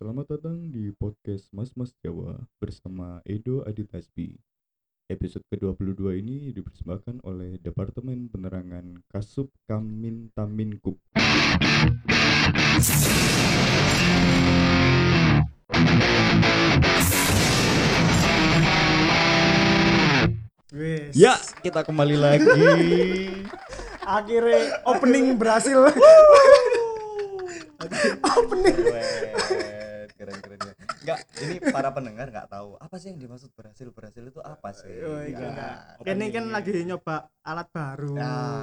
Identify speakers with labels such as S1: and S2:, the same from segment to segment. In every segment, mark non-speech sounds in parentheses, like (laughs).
S1: Selamat datang di podcast Mas Mas Jawa bersama Edo Aditasbi. Episode ke-22 ini dipersembahkan oleh Departemen Penerangan Kasup Kamin Taminkup.
S2: Wes.
S1: Ya, kita kembali lagi. (laughs)
S2: Akhirnya opening berhasil. (laughs) opening.
S3: Keren, keren, ya. Enggak, ini para pendengar nggak tahu apa sih yang dimaksud berhasil berhasil itu apa sih?
S2: Oh, iya,
S3: Nggak.
S2: enggak. Ini kan lagi nyoba alat baru.
S3: Nah,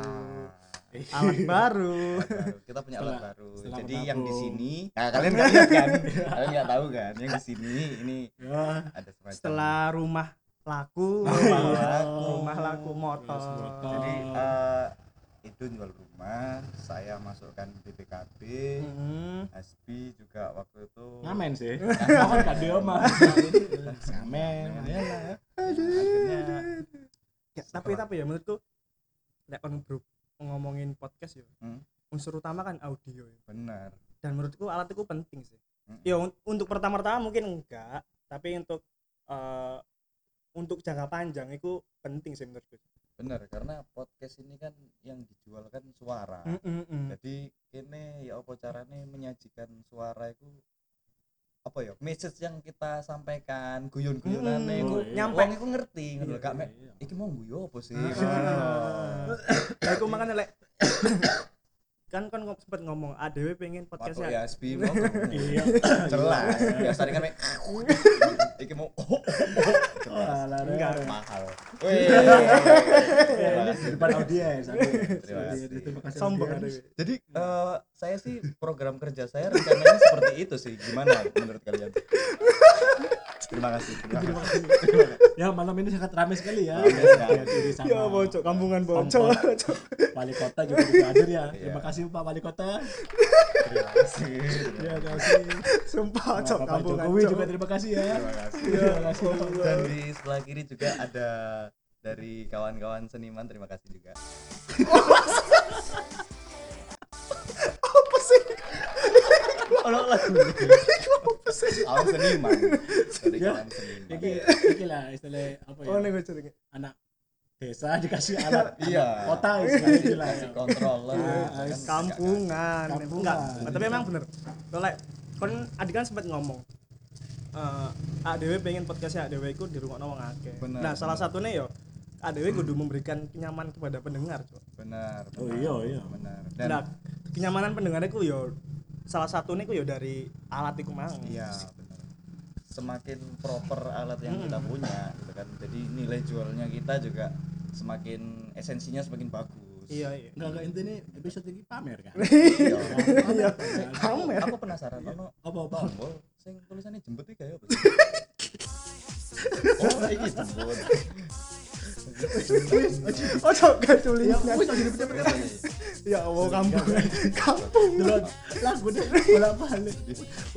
S2: Alat baru.
S3: alat baru. kita punya alat baru.
S4: setelah
S3: Jadi yang di
S4: menabung.
S3: sini, nah kalian nggak lihat kan? kalian nggak tahu kan? Yang di sini ini
S4: Ya,
S3: ada semacam.
S2: Setelah rumah laku,
S3: Rumah laku.
S2: rumah laku motor.
S4: Motor.
S3: jadi eh, itu jual rumah, saya masukkan BPKB,
S2: Hmm.
S3: Hasbi juga waktu itu
S4: ngamen sih. Mau kan dia mah. Ngamen, ya lah.
S3: akhirnya
S2: Ya, tapi tapi ya menurutku nek on bro ngomongin podcast ya.
S3: Hmm.
S2: Unsur utama kan audio ya.
S3: benar.
S2: Dan menurutku alat itu penting sih.
S3: Hmm.
S2: Ya un- untuk pertama-tama mungkin enggak, tapi untuk eh, untuk jangka panjang itu penting sih menurutku.
S3: Benar karena podcast ini kan yang dijual kan suara
S2: Mm, mm, mm.
S3: jadi ini ya apa caranya menyajikan suara itu apa ya message yang kita sampaikan guyon-guyonan
S2: Mm,
S3: itu
S4: iya.
S2: nyampe.
S3: iku ngerti ngono lho
S4: Iya,
S3: gak mek
S4: iya.
S3: iki mau guyo apa sih
S2: Ah. Lah iku makanya lek (coughs) kan kan ngom- sempet ngomong ADW pengen
S3: Waktu
S2: podcastnya
S3: ya SB mau (laughs)
S4: Iya.
S3: jelas biasanya kan mek (laughs) iki mau (laughs) jelas
S4: Alah,
S2: Enggak.
S4: Ren.
S3: mahal Wih.
S4: Ya, ini di depan audiens. aku.
S3: Terima kasih.
S2: Sombong
S3: jadi eh, saya sih program kerja saya rencananya seperti itu sih gimana menurut kalian terima kasih terima
S4: Terima
S3: kasih.
S4: Ya malam ini sangat ramai sekali ya.
S2: Ya bocok kampungan bocok.
S4: Wali kota juga hadir ya.
S3: Iya.
S4: Terima kasih Pak Wali Kota.
S3: terima kasih
S4: Terima kasih.
S2: Sumpah cok
S4: Pak
S2: kampungan.
S4: Jokowi
S2: Cok.
S4: juga terima kasih ya.
S3: terima kasih
S4: Terima kasih.
S3: dan di sebelah kiri juga ada dari kawan-kawan seniman terima kasih juga (laughs)
S2: Apa sih?
S3: kalau lagu kawan seniman dari
S4: Ya.
S3: kawan seniman
S4: Iki iki lah istilah apa ya?
S2: Oh gue cerita.
S4: Anak desa dikasih alat
S3: iya
S4: kota istilah
S3: kasih,
S4: istilah.
S3: kasih controller
S4: Ah,
S3: kan agak
S2: Kampungan.
S4: Kampungan.
S2: Enggak. Tapi memang bener. Kalau kon adik kan sempat ngomong eh ADW pengen podcastnya ADW itu di rumah wong akeh. Nah, salah satunya yo ADW kudu memberikan kenyamanan kepada pendengar, Cok.
S3: benar
S4: Oh, iya, iya.
S3: benar dan
S2: Nah, kenyamanan pendengar itu yo salah satunya itu yo dari alat iku mang.
S3: iya benar semakin proper alat yang kita
S2: Hmm.
S3: punya gitu kan jadi nilai jualnya kita juga semakin esensinya semakin bagus
S2: Iya, iya.
S4: Enggak enggak intinya episode ini pamer kan. (laughs)
S3: iya
S2: Iya. Pamer.
S3: aku penasaran ono
S4: Apa apa?
S3: tombol sing tulisannya jembut iki kayak apa (laughs) oh iki jembut
S2: Oh, gak.
S4: Wis.
S2: Ya Allah. Kampung.
S4: Delon lagu deh bolak balik.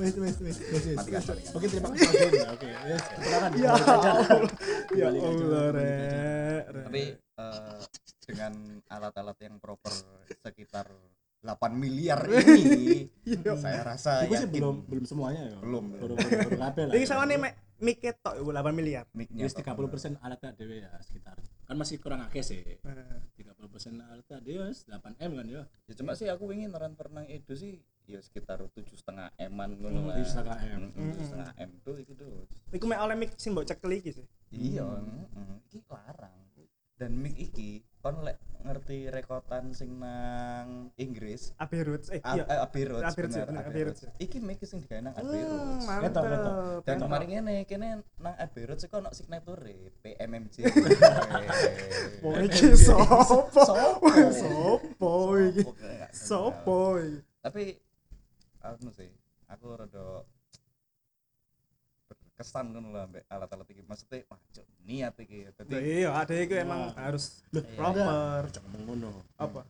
S4: Wes wes wes. wes, wes.
S3: Matikan, matikan.
S4: Oke terima kasih Oke oke. Yes, silakan.
S2: Ya. Allah. Ya Allah. Rek.
S3: Tapi eh, dengan alat-alat yang proper sekitar 8 miliar ini (laughs) saya rasa yakin
S4: belum belum semuanya ya.
S3: Belum, belum. (laughs)
S4: lah.
S2: Ini sama nih mek mic ketok ibu 8 miliar.
S3: mic-nya
S4: Yes, 30% alatnya dewe ya sekitar. Kan masih kurang akeh sih. 30% alatnya dewe 8 M kan ya.
S3: ya cuma sih aku ingin orang pernah itu sih ya sekitar tujuh setengah eman ngono
S4: Hmm,
S3: lah
S4: tujuh setengah M.
S3: Tujuh setengah m tuh itu tuh
S2: Iku mek oleh mic sing mbok cekel iki sih.
S3: iya iki larang dan mic iki kon lek ngerti rekotan sing nang Inggris
S2: Abbey Roads. Eh, iya.
S3: eh, Abbey Roads
S2: Abbey Roads,
S3: bener, Abbey. Roads. iki mic sing digawe nang Abbey
S2: Hmm,
S4: Ketok, ketok.
S2: mantep.
S3: dan kemarin ngene kene nang Abbey Roads iku ono signature PMMJ (laughs)
S2: Wong iki sopo?
S3: Sopo?
S2: Sopo iki?
S3: Sopo, tapi anu sih aku rada berkesan kan lah ambek alat-alat iki maksudnya wah cok niat iki
S2: Lah
S3: dadi
S2: iya, ada iku emang harus
S4: Loh,
S2: proper.
S4: Jangan ngomong ngono.
S2: Apa?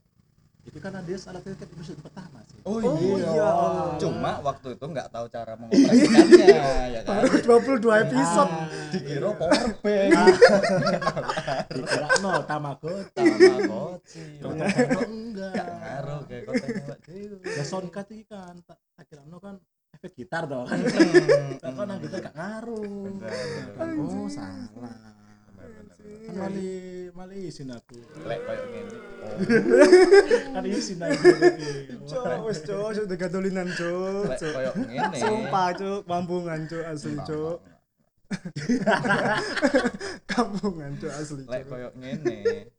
S4: Itu kan ada alatnya kan episode pertama sih.
S3: oh
S2: Oh iya.
S3: cuma waktu itu nggak tahu cara mengoperasikannya ya kan
S2: Baru 22 episode.
S3: dikira power bank
S4: Dikira no Tamagotchi.
S3: tamagotchi
S4: enggak.
S3: gak ngaruh kayak dhewe
S4: Ya soundcard iki kan tak kira no kan gitar kan
S3: Hmm,
S4: kok nang gitar gak ngaruh oh salah. Kan mali mali isin aku.
S3: Lek koyo ngene (laughs)
S4: kan isin aku iki.
S2: Cuk, wis cuk, sudah gadolinan cuk.
S3: lek koyo ngene
S2: Sumpah cuk, kampungan cuk asli cuk. Kampungan (laughs) cuk asli
S3: lek koyo ngene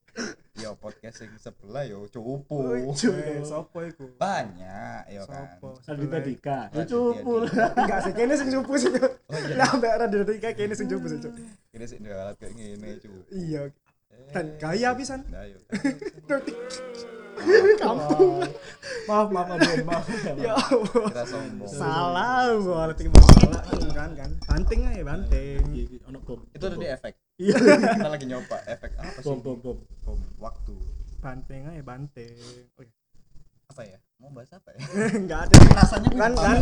S3: yo podcast sing sebelah yo cupu
S2: Eh, Sopo iku?
S3: banyak yo kan?
S2: Sopo?
S4: Radita Dika ya
S3: Raditya
S4: cupu
S3: Dika.
S2: Enggak sih, kene sing cupu sih.
S3: Oh iya.
S2: Lah mbak Raditya kene sing cupu sih
S3: sih dua alat kayak ngene cupu
S2: Iya. Dan gaya pisan. (laughs)
S3: nah yo
S2: Kampung.
S4: maaf maaf maaf maaf
S2: Ya Allah.
S3: kita sombong.
S2: Salah gua ngerti masalah kan kan. Banting aja banting.
S4: Iki, ono bom.
S3: Itu tadi efek.
S4: Iya.
S3: Kita lagi nyoba efek apa sih?
S4: Bom bom bom
S3: waktu
S2: Banting aja banting. Oke.
S3: apa ya mau bahas apa ya
S2: Enggak ada.
S3: rasanya
S2: Kan- kan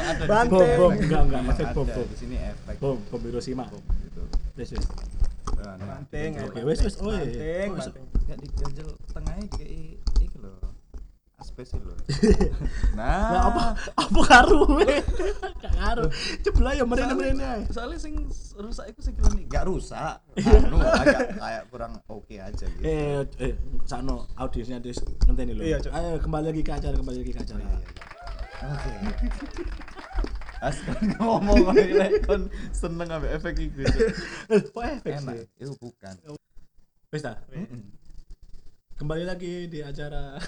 S3: ada di
S2: Banting.
S3: sini
S4: Bom. Enggak, enggak,
S3: Memang
S4: efek bom, bom.
S3: di sini efek
S4: bom bom Hiroshima
S3: bom gitu
S4: wes wes
S3: Nah, nah.
S2: Banting.
S4: Oke, wes, wes. Oh, iya.
S2: Banting,
S4: Oh,
S2: banting.
S3: Gak diganjel tengahnya kayak aspes lho (laughs)
S4: Nah,
S3: nah
S4: apa apa ngaruh? (laughs) Gak ngaruh. Cebelah ya merene merene
S3: soalnya sing rusak itu sing gak rusak. Anu agak kayak kurang oke aja gitu.
S4: Eh eh sakno audiensnya dis ngenteni lho.
S2: Iya,
S4: ayo kembali lagi ke acara kembali lagi ke acara.
S3: Iya, iya. oke. As kan (laughs) ngomong lek kon seneng ambek efek iki
S4: eh kok efek sih?
S3: Itu bukan.
S4: Wes ta. Kembali lagi di acara. (laughs)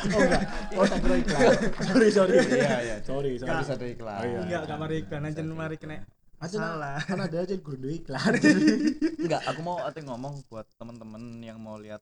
S4: Oh enggak. Oh tak kira iklan. (laughs) Sorry sorry.
S3: Iya, iya.
S4: sorry sorry.
S3: Harus ada iklan.
S4: Oh, iya.
S2: Enggak, enggak mari iklan. Aja mari kena.
S4: Aja
S2: Salah.
S4: kan ada aja guru iklan. (laughs)
S3: Enggak aku mau ate ngomong buat temen-temen yang mau lihat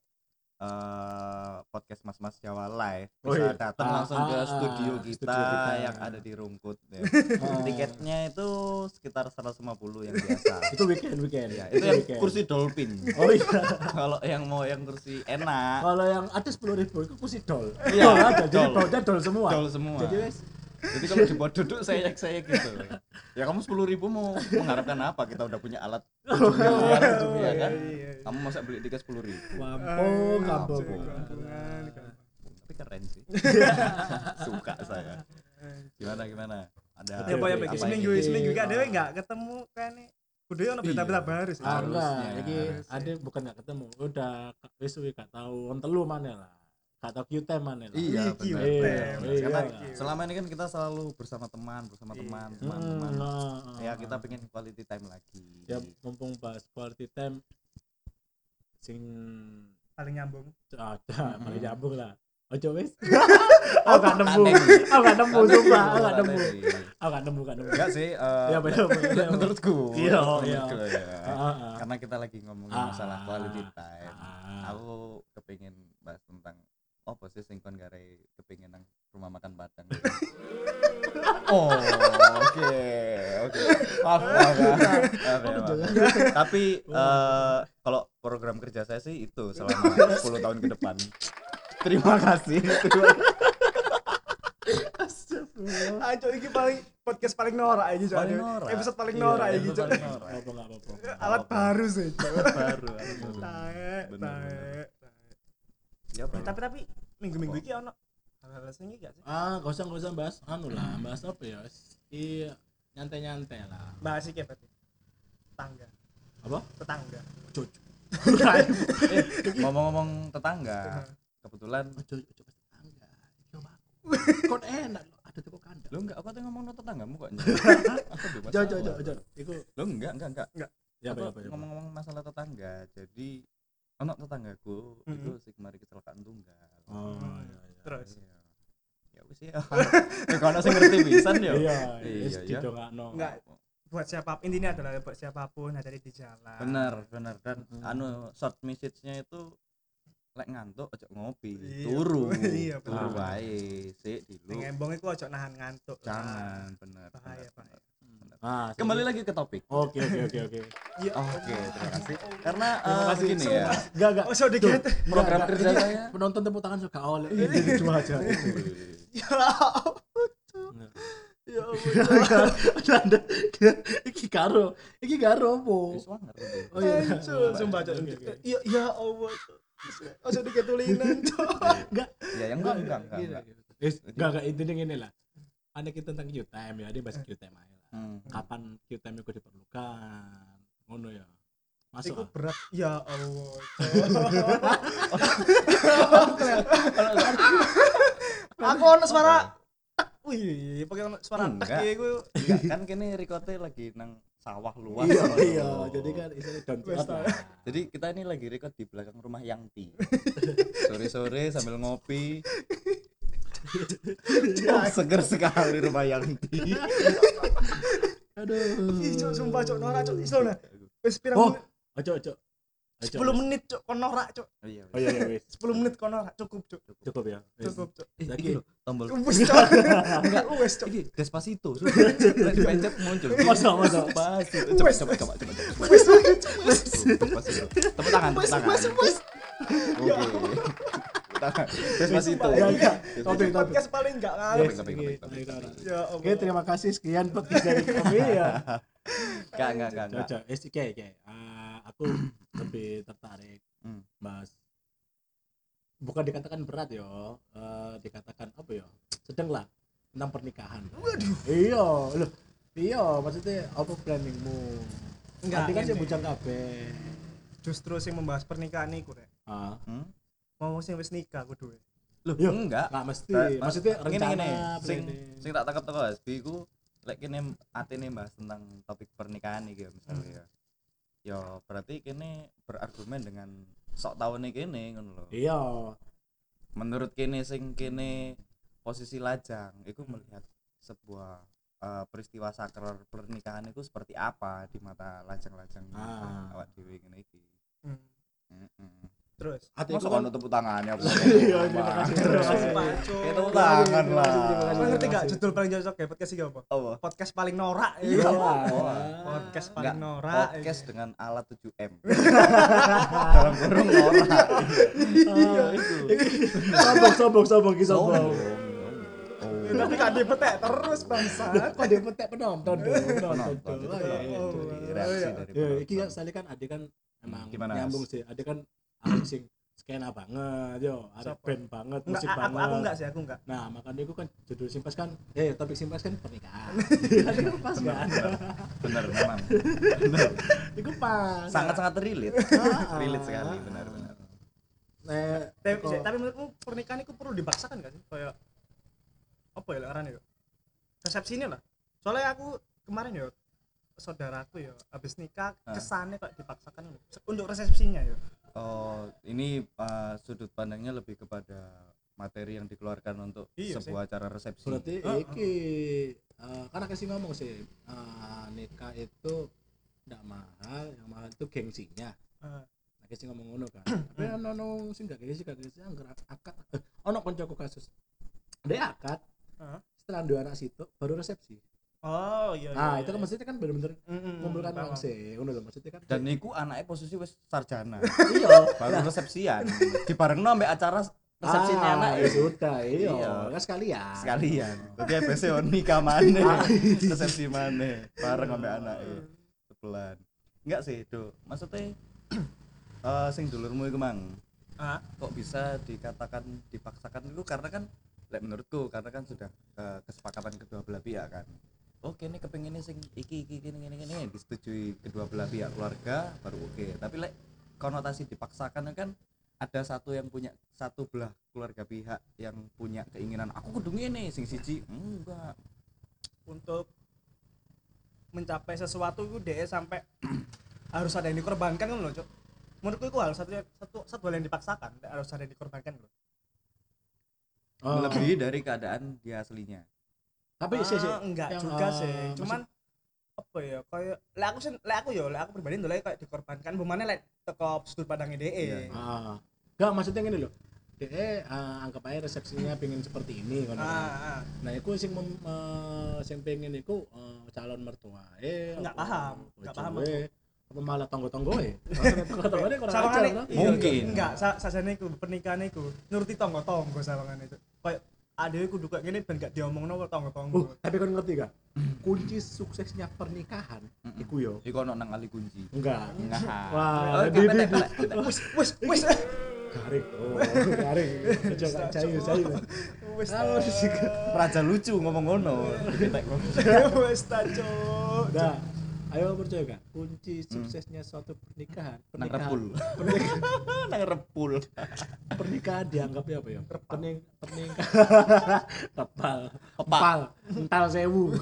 S3: eh, podcast Mas Mas Jawa live
S4: Oh,
S3: bisa
S4: iya.
S3: datang
S4: Ah,
S3: langsung ke
S4: ah,
S3: studio
S4: ah,
S3: kita,
S4: studio kita.
S3: yang ada di Rungkut ya.
S4: Ah. (laughs)
S3: tiketnya itu sekitar 150 yang biasa (laughs)
S4: itu weekend weekend
S3: ya, itu yang
S4: weekend.
S3: kursi dolphin (laughs)
S4: oh iya
S3: kalau yang mau yang kursi enak
S4: kalau yang ada sepuluh ribu itu kursi dol
S3: Iya,
S4: dol ada jadi
S3: dol.
S4: bautnya dol semua
S3: dol semua
S4: jadi wes
S3: jadi kalau dibuat duduk saya saya gitu ya kamu sepuluh ribu mau mengharapkan apa? Kita udah punya alat tujuh miliar tujuh miliar kan?
S2: iya, iya.
S3: kamu masa beli tiket sepuluh ribu.
S4: Kampung kampung
S3: tapi keren sih. (laughs) Suka saya. Gimana gimana? Ada
S2: Ya apa ya bagi
S4: apa
S2: seminggu
S4: ini?
S2: seminggu gak
S3: Ah.
S2: dewe enggak ketemu kan nih. Kudu ono berita-berita
S3: Iya.
S2: baru sih.
S4: ah iki ada bukan nggak ketemu. Udah wis gak tahu on telu mana lah gak tahu QT mana
S3: Iya,
S2: Iya,
S3: benar.
S2: iya,
S4: iya.
S3: Karena
S2: Iya.
S3: selama ini kan kita selalu bersama teman, bersama
S2: Iya.
S3: teman,
S4: Hmm,
S3: teman-teman.
S4: nah,
S3: Ya
S4: ah,
S3: kita pengen quality time lagi.
S4: ya mumpung bahas quality time sing
S2: Paling nyambung.
S4: ah,
S3: Mm-mm.
S4: paling nyambung lah ojo wis (laughs) oh gak nemu oh gak nemu sumpah oh gak nemu oh gak nemu gak nemu
S3: Enggak sih, eh,
S4: Iya,
S3: men- menurutku.
S4: Iya,
S3: menurutku ya.
S4: Ah, ah, ah.
S3: Karena kita lagi ngomongin
S4: Ah,
S3: masalah
S4: ah,
S3: quality time. Aku kepingin bahas tentang apa sih sing kon gare kepingin nang rumah makan Padang. (laughs) oh, oke, oke. Maaf, maaf. Maaf, ya, maaf. Tapi eh, kalau program kerja saya sih itu selama 10 tahun ke depan. Terima kasih. Terima
S2: Ayo iki paling podcast paling norak.
S3: Paling norak.
S2: Episode paling
S3: Iya,
S2: norak Cok.
S4: apa nggak apa-apa
S2: Alat baru sih Cok.
S3: baru. Bener,
S2: taek.
S3: Ya,
S2: Eh, Tapi tapi minggu-minggu iki ono hal-hal sing iki gak sih?
S4: ah gak usah gak usah bahas. Anu lah bahas apa ya? Iya nyantai nyantai lah.
S2: Bahas iki berarti. Tetangga.
S4: apa?
S2: Tetangga.
S4: cucu (laughs)
S3: Eh, ngomong-ngomong tetangga, kebetulan
S4: pas tetangga. Omahku (laughs) kon enak lo ada teko kandang.
S3: Lo enggak aku tuh ngomong tetanggamu kok aku (laughs) bebas
S4: ojo ojo
S3: awal.
S4: ojo. Iku
S3: lo enggak enggak. Enggak.
S4: Ya apa
S3: Aku
S4: ya apa ya apa?
S3: ngomong-ngomong masalah tetangga jadi anak tetanggaku
S2: Mhm.
S3: itu sih kemarin kecelakaan tunggal
S4: oh iya iya
S2: Terus
S3: Iya. ya wis ya ya kalau sing ngerti pisan ya
S4: iya
S3: Iya,
S4: wis
S3: iya.
S4: didongakno
S2: Enggak. buat siapa intinya adalah buat siapa pun hati di jalan.
S3: bener bener dan
S4: Mhm.
S3: anu short message-nya itu lek ngantuk ojo ngopi
S2: Iya,
S3: turu (laughs)
S2: iya,
S3: turu
S4: bener.
S3: wae sik
S2: Ning
S3: dulu
S2: embong iku ojo nahan ngantuk.
S3: jangan bener
S2: Bahaya,
S3: bener,
S2: bahaya.
S3: Bener.
S4: ah
S3: kembali lagi ke topik
S4: oke oke oke oke
S2: Iya.
S3: Oke, terima kasih. Karena
S4: Terima
S3: eh,
S4: kasih.
S3: begini ya.
S4: enggak enggak
S2: Oh, so dikit.
S3: Program kerja saya.
S4: penonton tepuk tangan suka oleh ini cuma aja
S2: Ya. Ya.
S4: Anda iki karo iki karo
S3: gitu.
S4: oh iya
S2: Hancur, sumpah
S4: oke.
S2: Ya ya Allah. Ojo diketulinan, Cok.
S4: enggak
S3: ya yang enggak enggak enggak, enggak.
S4: enggak intinya gini lah ada kita tentang Q-time ya dia bahas Q-time aja
S3: Hmm.
S4: kapan Q-time itu diperlukan ngono ya masuk
S2: Iku
S4: ah.
S2: berat. Ya Allah. Aku ono suara Wih, pakai suara
S3: Enggak.
S2: tak iku.
S3: Enggak, kan kene rekote lagi nang sawah luas
S4: iya iya jadi kan isinya down to
S2: Wes,
S4: earth lah.
S3: Jadi kita ini lagi record di belakang rumah Yangti. (laughs) Sore-sore sambil ngopi. Oh, seger sekali rumah Yangti.
S4: aduh
S2: Ih, Cok, sumpah Cok, norak Cok. Iso nah. Wis pirang
S4: Oh,
S2: menit?
S4: ojo ojo Ojo,
S2: 10
S4: wes.
S2: menit Cok, kon norak Cok.
S3: Oh iya.
S4: oh iya iya wes
S2: 10 menit kon norak cukup Cok.
S4: cukup ya.
S2: Cukup Cok.
S3: Eh,
S4: Lagi.
S3: iki lho, tombol.
S2: Wis Cok.
S3: Enggak, (laughs)
S2: Wis Cok.
S3: iki Despacito. Lagi dipencet muncul. (laughs)
S4: Masa, masa.
S3: Despacito. Coba
S2: Wes.
S3: coba coba coba.
S2: Wis
S3: Despacito. Tepuk tangan, tepuk
S2: wis
S3: tangan.
S2: wis wis.
S3: Oke. Tepuk tangan. Despacito.
S4: Ya, enggak.
S2: Ini
S4: Topik, topik.
S2: podcast paling enggak
S4: ayo.
S2: Ya Allah.
S4: Oke, terima kasih sekian podcast dari kami ya.
S3: Enggak, enggak, enggak, enggak.
S4: Cocok, eh, oke, oke. Ah, aku lebih tertarik
S3: Hmm.
S4: bahas bukan dikatakan berat yo, eh, dikatakan apa ya? Sedang lah tentang pernikahan.
S2: Waduh.
S4: Iya, loh. Iya, maksudnya apa planningmu?
S2: Enggak,
S4: Nanti kan
S2: ini.
S4: sih bujang kabeh.
S2: Justru sing membahas pernikahan iku rek.
S4: Ah,
S3: Hmm?
S2: Ngomong sing wis nikah kudu. rek.
S3: Loh,
S4: Iya.
S3: enggak.
S4: nggak mesti. Maksudnya rencana
S3: ngene. sing sing tak tangkap teko Hasbi iku lek kene atene bahas tentang topik pernikahan iki ya misalnya ya. Ya berarti kene berargumen dengan sok tahunnya kene ngono lho.
S4: Iya.
S3: Menurut kene sing kene posisi lajang iku melihat sebuah eh, peristiwa sakral pernikahan itu seperti apa di mata lajang-lajang
S4: Ah.
S3: awak dhewe ngene iki.
S2: Hmm.
S3: Heeh.
S2: Terus.
S4: Hati
S3: Masa
S4: kan
S3: tepuk tangannya (laughs) apa?
S4: Iya, terima kasih. Terima kasih.
S2: Pak.
S3: Kayak tepuk tangan
S4: kasih, terima
S3: lah.
S2: Kau ngerti gak judul paling cocok ya podcast ini apa?
S3: Apa?
S2: Podcast paling norak.
S4: Iya.
S3: Oh,
S2: Podcast paling norak.
S3: podcast dengan alat 7M (laughs) dalam kurung norak
S4: Iya, Sombong, sombong, sombong, ki sombong.
S2: Ya, Tapi gak dipetek terus bangsa.
S4: Kok dia petek penonton dong, penonton
S3: Penonton, itu
S4: Oh, iya,
S3: dari-
S4: iya.
S2: Oh,
S3: reaksi
S2: iya.
S3: dari
S4: Ya, iki kan sekali kan adik kan emang
S3: Gimana,
S4: nyambung
S3: Mas?
S4: sih. Adik kan arek sing skena banget, yo, ada band banget,
S2: Enggak,
S4: musik
S2: aku,
S4: banget.
S2: aku enggak sih, aku enggak.
S4: Nah, makanya itu kan judul simpas kan, eh topik simpas kan pernikahan. (laughs) Itu pas kan?
S3: benar benar memang benar
S4: Itu pas.
S3: sangat sangat relate relate sekali benar benar
S4: Nah,
S2: Tapi,
S4: kok-
S2: tapi menurutmu pernikahan itu perlu dipaksakan gak sih? Kayak apa ya arane ya? Resepsinya lah. Soalnya aku kemarin ya saudaraku ya habis nikah
S3: Ah.
S2: kesannya kok dipaksakan untuk resepsinya ya.
S3: Oh ini uh, sudut pandangnya lebih kepada materi yang dikeluarkan untuk
S2: Iya sih.
S3: sebuah acara resepsi
S4: berarti
S2: Ah, ah.
S4: iki eh, kan aku sih ngomong sih eh, nikah itu tidak mahal yang mahal itu gengsinya
S2: Ah.
S4: lagi sih ngomong ngono kan (clears throat) tapi ono ono sing gak gengsi gak gengsi anggar akad eh, ono koncoku kasus dia akad
S2: Ah.
S4: setelah dua anak situ baru resepsi
S2: Oh iya.
S4: nah
S2: iya,
S4: itu kan
S2: iya.
S4: maksudnya kan bener-bener
S2: Mm-mm,
S4: mengumpulkan
S2: paham.
S4: uang sih ngono lho maksudnya kan.
S3: Dan niku anaknya posisi wis sarjana. (laughs)
S4: Iya.
S3: Baru resepsian. Dibarengno ambek acara resepsinya
S4: ah,
S3: anak
S4: ya sudah iya.
S3: Iya.
S4: kan sekalian.
S3: Sekalian. Jadi FBC on nikah maneh.
S4: Ah.
S3: resepsi maneh. Bareng ambek anake. Sebelan. Enggak sih do maksudnya (clears throat) eh sing dulurmu iku mang.
S2: Ah,
S3: kok bisa dikatakan dipaksakan itu? Karena kan lek menurutku karena kan sudah eh, kesepakatan kedua belah pihak kan oke ini kepengin sing iki iki gini gini gini disetujui kedua belah pihak keluarga baru oke tapi lek konotasi dipaksakan kan ada satu yang punya satu belah keluarga pihak yang punya keinginan aku kudu ngene sing siji enggak
S2: untuk mencapai sesuatu itu dia sampai (clears throat) harus ada yang dikorbankan kan loh, Cok. Menurutku itu harus satu satu satu hal yang dipaksakan, harus ada yang dikorbankan loh.
S4: Oh.
S3: melebihi dari keadaan dia aslinya
S4: tapi sih sih
S2: Ah, enggak
S4: yang,
S2: juga
S4: eh,
S2: sih
S4: maksud-
S2: cuman apa ya kayak lek aku sih lek aku ya lek aku pribadi ndelok kayak dikorbankan bumane lek teko sudut pandangnya DE
S3: Iya.
S4: Ah, enggak maksudnya gini loh. Dia ah, anggap aja resepsinya pengen seperti ini kan.
S2: ah, ah.
S4: Nah, iku sing mem, eh, sing pengen iku eh, calon mertua. Eh,
S2: Nggak
S4: apa,
S2: paham, nggak paham
S4: Apa malah tonggo-tonggo eh? (laughs) Tonggo-tonggo kurang ajar.
S2: kan?
S3: Mungkin.
S2: enggak sa sajane iku pernikahan iku nuruti tonggo-tonggo sawangan itu kayak adewe kudu kayak gini ben gak diomongno kok
S4: Oh,
S2: tonggo-tonggo
S4: tapi kan ngerti gak? Kunci suksesnya pernikahan
S3: Mm-mm.
S4: iku yo.
S3: iku ono nang ali kunci
S4: Enggak.
S3: enggak
S4: Wah,
S3: Oke,
S4: di- di-
S3: petek,
S4: di-
S3: petek, petek.
S2: wis wis wis
S4: garing oh garing aja cair cair
S2: Wis
S3: Raja lucu ngomong ngono. (laughs)
S2: Wis ta, Cuk.
S4: Ayo percaya gak kunci suksesnya suatu pernikahan
S3: nang
S4: pernikahan
S3: repul.
S4: pernikahan, (laughs)
S3: Nang repul.
S4: pernikahan dianggapnya apa ya perning pernikahan (laughs) kepal kepal ental sewu (laughs)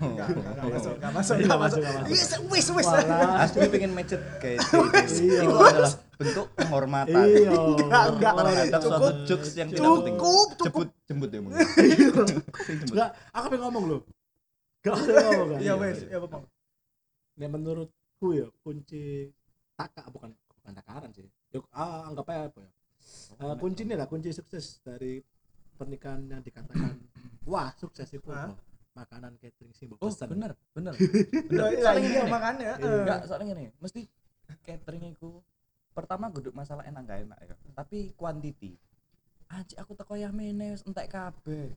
S2: Enggak, enggak, enggak masuk, enggak masuk,
S4: Iya,
S2: enggak
S4: masuk, enggak masuk.
S2: Wis, wis, wis.
S3: Asli pengen kayak gitu.
S4: Iya.
S3: Itu adalah bentuk penghormatan.
S4: iya
S2: Enggak, enggak. Cukup.
S3: jokes yang tidak penting.
S2: Cukup, cukup.
S3: Jemput, jemput ya mungkin.
S4: Enggak aku pengen ngomong loh gak ada ngomong kan
S2: Iya, wis. Ya, Bang.
S4: Nek menurutku ya kunci taka bukan bukan takaran sih. Yuk, ah, anggap aja apa ya? Eh, kunci ini lah kunci sukses dari pernikahan yang dikatakan (clears throat) wah sukses itu apa? makanan catering sih
S3: Oh,
S4: pesen.
S3: bener, bener. (laughs) Bener.
S2: lah,
S3: Soalnya
S2: iya
S3: gini,
S2: makanya.
S4: Iya.
S2: eh.
S3: enggak soalnya gini mesti catering itu pertama guduk masalah enak gak enak ya tapi quantity aja aku teko ya menes entek kabeh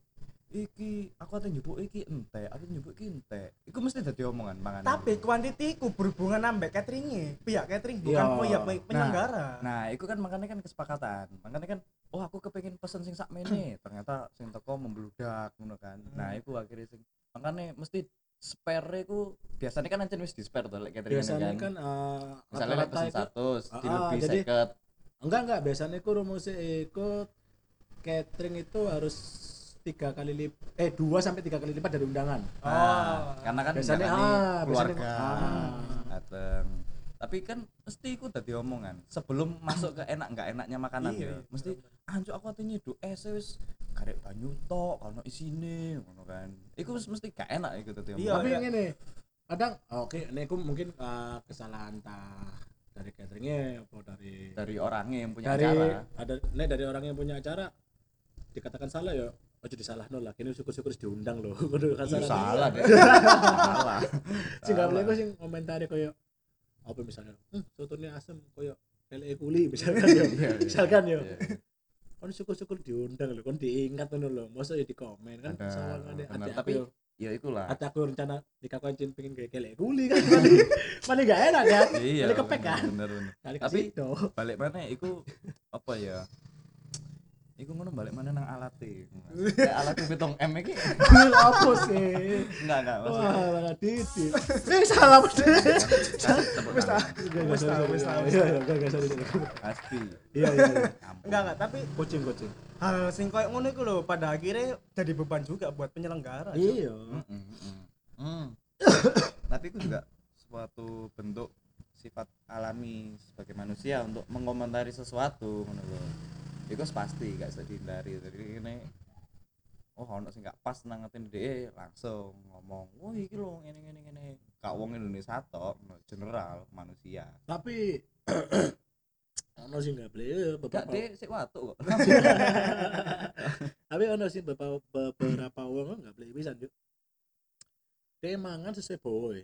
S3: iki aku ate njupuk iki entek aku njupuk iki entek. Iku mesti dadi omongan mangan.
S2: Tapi kuantiti ku berhubungan ambek cateringnya, pihak catering bukan
S4: Iya.
S2: pihak penyelenggara.
S3: nah itu kan makanya kan kesepakatan. Makanya kan oh aku kepengin pesen sing sak mene (clears throat) ternyata sing teko membludak ngono kan. Nah itu akhirnya sing makanya mesti spare ku biasanya kan ancen wis di spare tuh lek catering
S4: Biasanya
S3: kan,
S4: kan eh,
S3: misalnya lek pesen
S4: itu
S3: satu
S4: Ah,
S3: di
S4: ah,
S3: lebih
S4: jadi- enggak enggak. Biasanya itu rumusnya itu catering itu harus tiga kali lip eh dua sampai tiga kali lipat dari undangan.
S2: Oh.
S3: Nah, karena kan
S4: Biasanya, ah,
S3: keluarga
S4: biasanya, ah.
S3: dateng. Tapi kan mesti ikut tadi omongan sebelum masuk ke enak nggak enaknya makanan
S2: Iya,
S3: ya.
S2: iya.
S3: Mesti anjuk aku ati nyeduk es wis karek banyu tok kalau isine ngono kan. Iku wis mesti gak enak iku tadi
S2: Iya,
S3: omongan.
S4: Tapi
S2: iya.
S4: ini kadang oke ini aku mungkin eh, kesalahan entah dari cateringnya apa dari
S3: dari orangnya yang punya
S4: dari
S3: acara.
S4: ada nih dari orang yang punya acara dikatakan salah ya ojo disalah nol lah kini syukur-syukur diundang loh kudu
S3: Iya,
S4: salah
S3: salah deh. (laughs) salah.
S4: sih gak boleh
S3: Salah.
S4: sih komentari koyo apa misalnya hmm, sotonya asem koyo lele kuli misalkan ya
S3: Iya, iya.
S4: misalkan ya
S3: Iya.
S4: kon syukur-syukur diundang loh kon diingat ngono loh masa ya di komen kan soalnya ada
S3: Tapi Ya ikulah.
S4: ada aku rencana nikah kancin pengen kayak lele kuli kan mana (laughs) gak enak kan
S3: Iya.
S4: Kepek kan?
S3: Bener bener. Tapi- balik mana iku apa ya iku ngono balik mana nang alat e. (laughs) Alat pitung M iki. (laughs)
S4: Apa sih?
S3: Enggak enggak maksudnya
S4: wah malah titik eh salah
S3: tepuk
S2: Wis ta. Wis ta, wis ta,
S4: iya
S2: ta.
S4: iya gak gak sorry.
S3: Pasti.
S4: Iya iya iya.
S2: Enggak enggak, tapi
S4: kucing kucing.
S2: hal sing koyo ngono iku lho pada akhirnya jadi beban juga buat penyelenggara.
S4: Iya.
S3: Mm, mm, mm. Tapi itu juga suatu bentuk sifat alami sebagai manusia untuk mengomentari sesuatu ngono lho itu pasti gak bisa dihindari. Jadi ini oh ono sing gak pas nang ngetin dhek langsung ngomong wah iki lho ngene ngene ngene. Gak wong Indonesia tok general manusia.
S4: Tapi (clears throat) ono sih nggak boleh
S3: gak
S4: beberapa
S3: deh sik watu kok. (laughs)
S4: Tapi ono sih beberapa beberapa wong nggak boleh bisa yuk dia mangan sesuai boy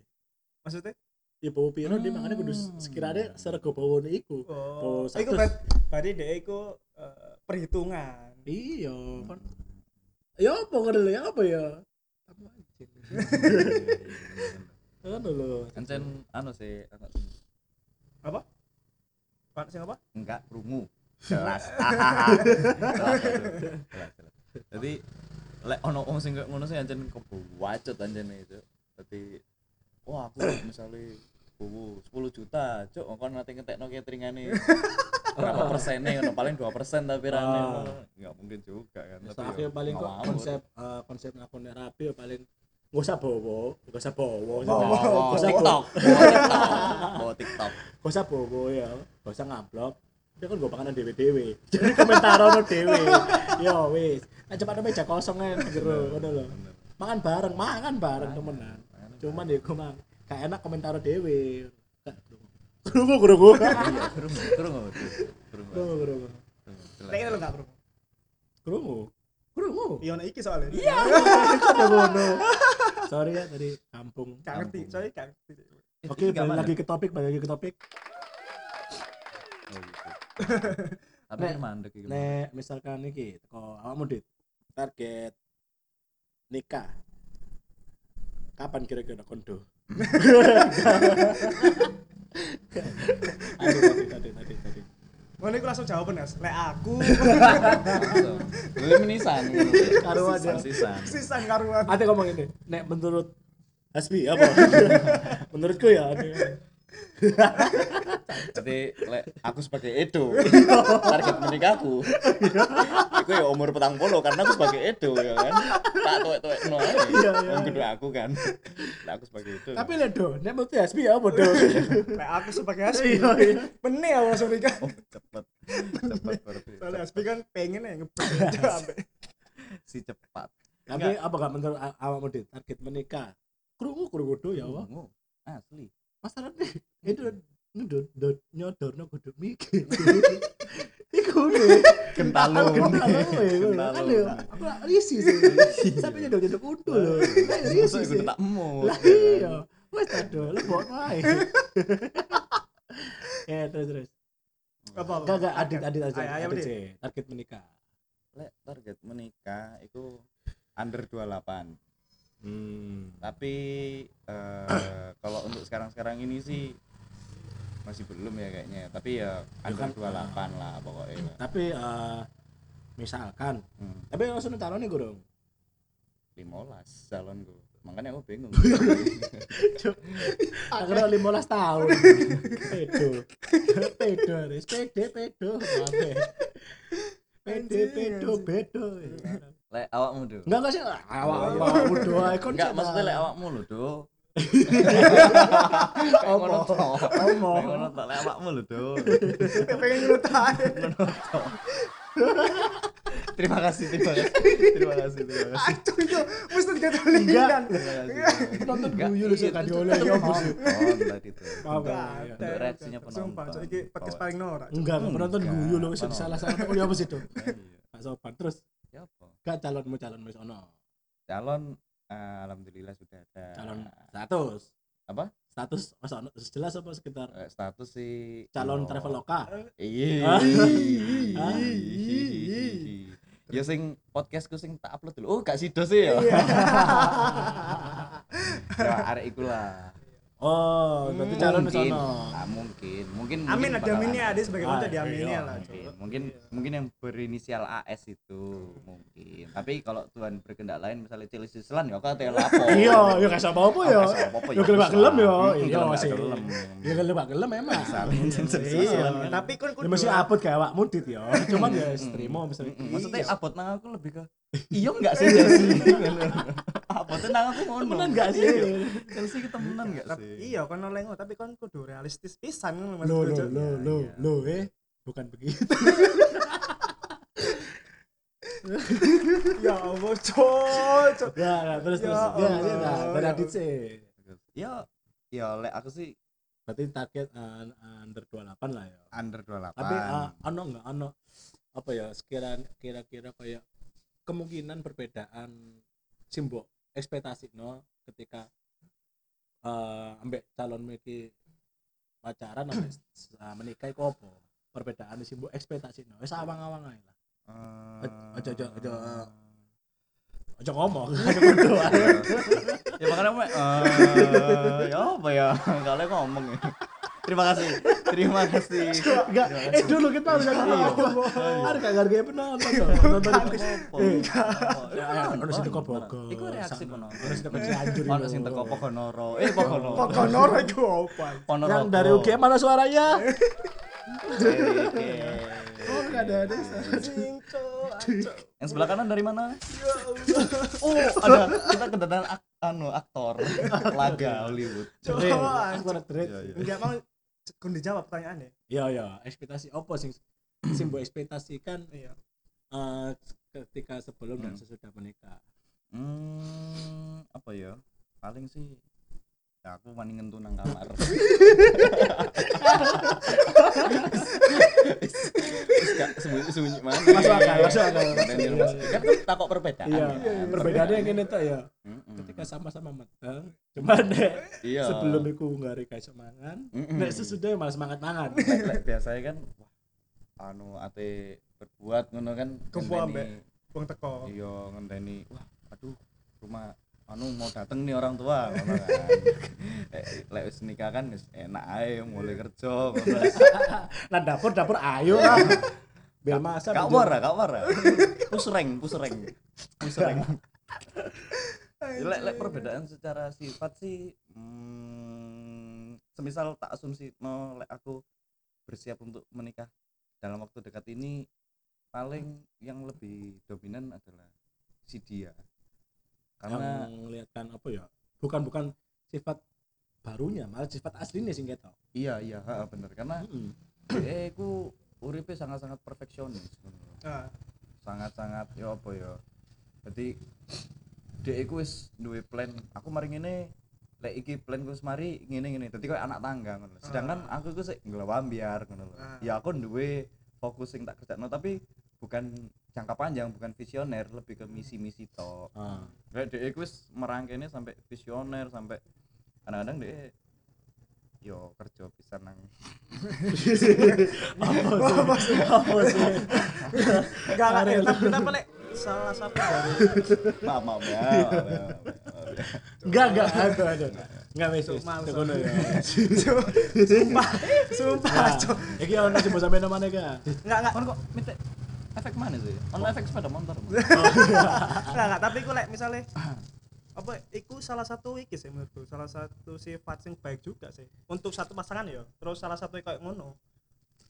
S2: Maksudnya?
S4: ya bawa piro dia mangannya kudu
S3: Hmm.
S4: sekiranya serego bawa iku
S2: Oh,
S4: Oh,
S2: iku berarti dia iku eh, perhitungan.
S4: iya kan. Ya apa kan ya apa ya? Kamu (laughs) anjing kan dulu
S3: Ancen anu sih anu. Sih
S2: Apa? Pak sing apa?
S3: enggak rungu. Jelas. (laughs) Jadi lek ono wong sing ngono sih ancen kebacut ancen itu. Jadi wah aku misalnya bowo 10 juta cuk. Kon nanti ngetekno cateringane? (laughs) Berapa persennya ngono paling 2 persen tapi rane
S4: Ah.
S3: nggak mungkin juga kan
S4: tapi yang paling kok konsep eh, konsep ngakon rapi ya paling nggak usah bobo nggak usah bobo nggak usah
S3: TikTok. bawa TikTok.
S4: Nggak usah bobo ya nggak usah ngablok. Dia kan gue panganan dewe dewe (laughs) jadi komentar ono dewe. Yo wis. Nah cepat meja kosong kan lho.
S3: Bener.
S4: makan bareng makan bareng temenan. cuman ya gue mah gak enak komentar dewe kerungu kerungu
S3: kerungu kerungu kerungu
S4: kerungu kerungu
S3: kerungu
S4: kerungu kerungu
S2: Iya iki soalnya.
S4: iya. (laughs) Ada ngono sorry ya dari kampung.
S2: Gak ngerti, soalnya gak ngerti.
S4: oke balik lagi ke topik balik lagi ke topik.
S3: Oh, gitu. (laughs) Tapi
S4: Nek-
S3: mandek iki.
S4: nek misalkan iki teko awakmu dit target nikah. Kapan kira-kira kondo tadi tadi tadi tadi tadi
S2: Ngono iku langsung jawaban Mas. Lek aku.
S3: Lu menisan.
S4: Karo aja.
S3: Sisan.
S2: sisan karuan.
S4: Ate ngomong ini, nek menurut Hasbi apa? (laughs) Menurutku ya.
S3: Jadi lek aku sebagai Edo target menikahku. Iku ya umur petang puluh karena aku sebagai Edo ya kan. Tak tuwek-tuwek no ae.
S4: Iya, iya,
S3: Wong kudu aku kan. Lek aku sebagai Edo.
S4: Tapi lek do, nek menurut Hasbi ya apa do?
S2: Lek aku sebagai Hasbi.
S4: Iya, iya.
S2: Bener ya langsung nikah.
S3: oh, cepet. Cepet baru
S2: Soalnya Hasbi kan pengen ya ngebet (laughs)
S3: si cepat.
S4: Tapi apa gak menurut awakmu target menikah? Krungu krungu do ya Allah.
S3: Asli.
S4: Masalahnya itu nyodor nyodorno kudu mikir. (laughs) Iku nih.
S3: Kentalu.
S4: Kentalu ya.
S3: Kentalu.
S4: Kan ya, aku risi sih. Sampai nyodor nyodor kudu lho. Lah risi sih.
S3: tak emu.
S4: Lah iya. Wes ta do, lebok wae. (laughs) Ya terus terus.
S2: Apa?
S4: Enggak enggak adit adit aja. Adit. Target menikah.
S3: Lek target menikah itu under 28.
S4: Hmm.
S3: Tapi eh, (coughs) kalau untuk sekarang-sekarang ini sih masih belum ya kayaknya. Tapi ya under
S4: kan,
S3: 28 lah pokoknya.
S4: Tapi eh, misalkan,
S3: Hmm,
S4: tapi langsung calonnya gue dong.
S3: 15 calonku. Makanya aku bingung. (laughs)
S4: Akhirnya 15 tahun. Pedo. Pedo, Riz. Pede, pedo. Pede, pedo, bedo.
S3: Lek awakmu do.
S4: Enggak enggak sih. Awak awak doa kon.
S3: Enggak maksudnya lek awakmu lho do. (laughs)
S4: Apa?
S3: Lek Ngono to lek awakmu lho do.
S2: pengen ngelutai. (laughs)
S3: Terima kasih, terima kasih. Terima kasih, terima kasih.
S2: Aduh itu mesti.
S4: Penonton
S3: Enggak,
S4: guyu lu sih
S3: iya, itu
S4: dioleh ya
S3: nonton
S4: ya.
S3: Untuk reaksinya
S2: Sumpah,
S3: penonton.
S2: so iki podcast
S3: Oh.
S2: paling norak.
S4: Enggak, penonton guyu lu sih
S3: penonton.
S4: salah-salah. Oh ya tuh?
S3: Iya.
S4: Gak sopan. Terus
S3: Ya apa?
S4: gak calonmu calon wis ono.
S3: Calon eh, alhamdulillah sudah ada.
S4: Calon status.
S3: Apa?
S4: Status masa ono jelas apa sekitar
S3: Eh, status sih
S4: calon
S3: yo.
S4: traveloka.
S3: Iya. Ya sing podcastku sing tak upload dulu. Oh, gak sido sih ya.
S4: Iya. (laughs)
S3: Ya arek iku lah.
S4: Oh, berarti calon wis
S3: Mungkin. Ah, mungkin. Mungkin
S2: Amin
S3: mungkin
S2: ada aminnya
S3: ada.
S2: sebagai
S4: Ah,
S2: konco diaminin
S4: iya,
S2: lah.
S3: Mungkin, mungkin mungkin yang berinisial AS itu mungkin. Tapi kalau Tuhan berkehendak lain misalnya Cilis Islan ya kate lapo.
S4: Iya, ya gak sama apa ya.
S3: Gak apa-apa
S4: Ya gelem gak gelem ya.
S3: Hmm,
S4: Iya sih.
S3: gelem.
S4: Ya gelem gak gelem emang.
S3: Misalnya
S4: Iya,
S3: kan.
S2: Tapi kan
S4: Ya mesti apot kayak awakmu dit ya. Cuman ya streamo misalnya.
S3: Mm-mm. Maksudnya abot nang aku lebih ke iya enggak sih Chelsea? (laughs) Abotnya nang aku ngono.
S4: Temenan gak sih?
S3: Chelsea ketemenan enggak
S2: Tapi
S3: sih?
S2: iya kan oleh tapi kan kudu realistis pisan Mas
S4: Lo lo
S2: Bojo.
S4: lo lo
S3: iya.
S4: lo eh bukan begitu.
S2: Ya Allah, cok. cok.
S4: Ya, ya, terus terus.
S2: Ya
S4: Ya, ya, nah, dari
S2: Ya
S4: sih.
S3: Ya ya lek aku sih
S4: Berarti target uh, under 28 lah ya.
S3: under 28.
S4: Tapi uh, ano enggak ano apa ya sekira kira-kira kayak kemungkinan perbedaan simbol ekspektasi no ketika uh, ambek calon iki pacaran ambek s- uh, menikah iku apa? Perbedaan simbol ekspektasi no. Wis awang-awang ae lah.
S3: Eh,
S4: Aja, aja, aja, eh. Aja ngomong, (laughs) aja (laughs)
S3: ya makanya eh ya apa ya (laughs) kalau ngomong ya. Terima kasih. Terima kasih.
S4: Enggak, eh dulu kita harus. Ada gak hargai penonton dong. Penonton itu. Eh, ya, ya, ono sing teko Bogor.
S3: Iku reaksi penonton.
S4: Sing teko Cianjur.
S3: Ono sing teko Pogonoro. Eh Pogonoro.
S2: Pokonoro iku apa?
S4: Yang dari UGM mana suaranya?
S3: Oke.
S4: Oh, enggak ada ada.
S3: Yang sebelah kanan dari mana?
S2: Ya.
S3: Oh, ada kita kedatangan ak anu aktor (laughs) laga Hollywood. Iya, iya.
S2: Enggak mau kun dijawab pertanyaannya.
S4: Ya ya, ekspektasi apa sing sing mbok ekspektasikan
S2: Iya.
S4: eh, ketika sebelum dan
S3: Hmm.
S4: sesudah menikah.
S3: Hmm, apa ya? Paling sih aku mani ngentu nang kamar. (laughs) Sembunyi-sembunyi mana.
S4: Masuk akal, masuk akal.
S3: Dan di rumah sendiri. Kan tuh takok perbedaan.
S4: Iya,
S3: kan?
S4: perbedaannya yang ini tuh ya. Ketika sama-sama medang, cuman nek
S3: iya.
S4: sebelum iku nggak reka semangan,
S3: Mm-mm.
S4: nek sesudah malah semangat mangan.
S3: Biasanya kan wah, anu ate berbuat ngono kan
S2: Kebuah,
S3: ngenteni-
S2: Wong teko.
S3: iya ngenteni wah aduh rumah anu mau dateng nih orang tua ngono kan (laughs) Eh, lek wis nikah kan wis enak ae mulai kerja (laughs)
S4: nah dapur dapur ayo lah bel masa
S3: Kak war, kak war. Pusreng, pusreng. Pusreng. lek lek perbedaan secara sifat sih hmm, semisal tak asumsi no lek aku bersiap untuk menikah dalam waktu dekat ini paling yang lebih dominan adalah si dia karena
S4: yang melihatkan apa ya? Bukan bukan sifat barunya malah sifat aslinya sih gitu
S3: iya iya ha, bener. Karena
S4: Mm-mm.
S3: dia ku uripe sangat-sangat perfeksionis
S2: Nah,
S3: sangat-sangat ya apa ya? Jadi dia iku wis duwe plan. Aku mari ngene lek iki plan ku wis mari ngene ngene. Dadi koyo anak tangga ngono sedangkan aku iku sik ngelawambiar ngono lho.
S2: Ah.
S3: ya aku duwe fokus sing tak kerjakno tapi bukan jangka panjang bukan visioner lebih ke misi-misi tok.
S4: Ah.
S3: kayak dia iku wis merangkene sampai visioner sampai kadang-kadang dia yo kerja bisa nang
S4: apa sih? Apa sih?
S2: Enggak enggak
S4: Arel.
S2: eh, tapi tapi lek salah satu. Dari
S3: maaf maaf ya
S4: enggak enggak aduh aduh enggak wis tekono ya
S2: sumpah. sumpah
S4: Nah, iki ono sing mbok sampeyan mana ga
S2: enggak enggak
S3: Kon kok minta efek mana sih? Ono efek sepeda motor.
S2: enggak enggak tapi ku lek misalnya apa iku salah satu iki sih menurutku salah satu sifat sing baik juga sih untuk satu pasangan ya terus salah satu kayak ngono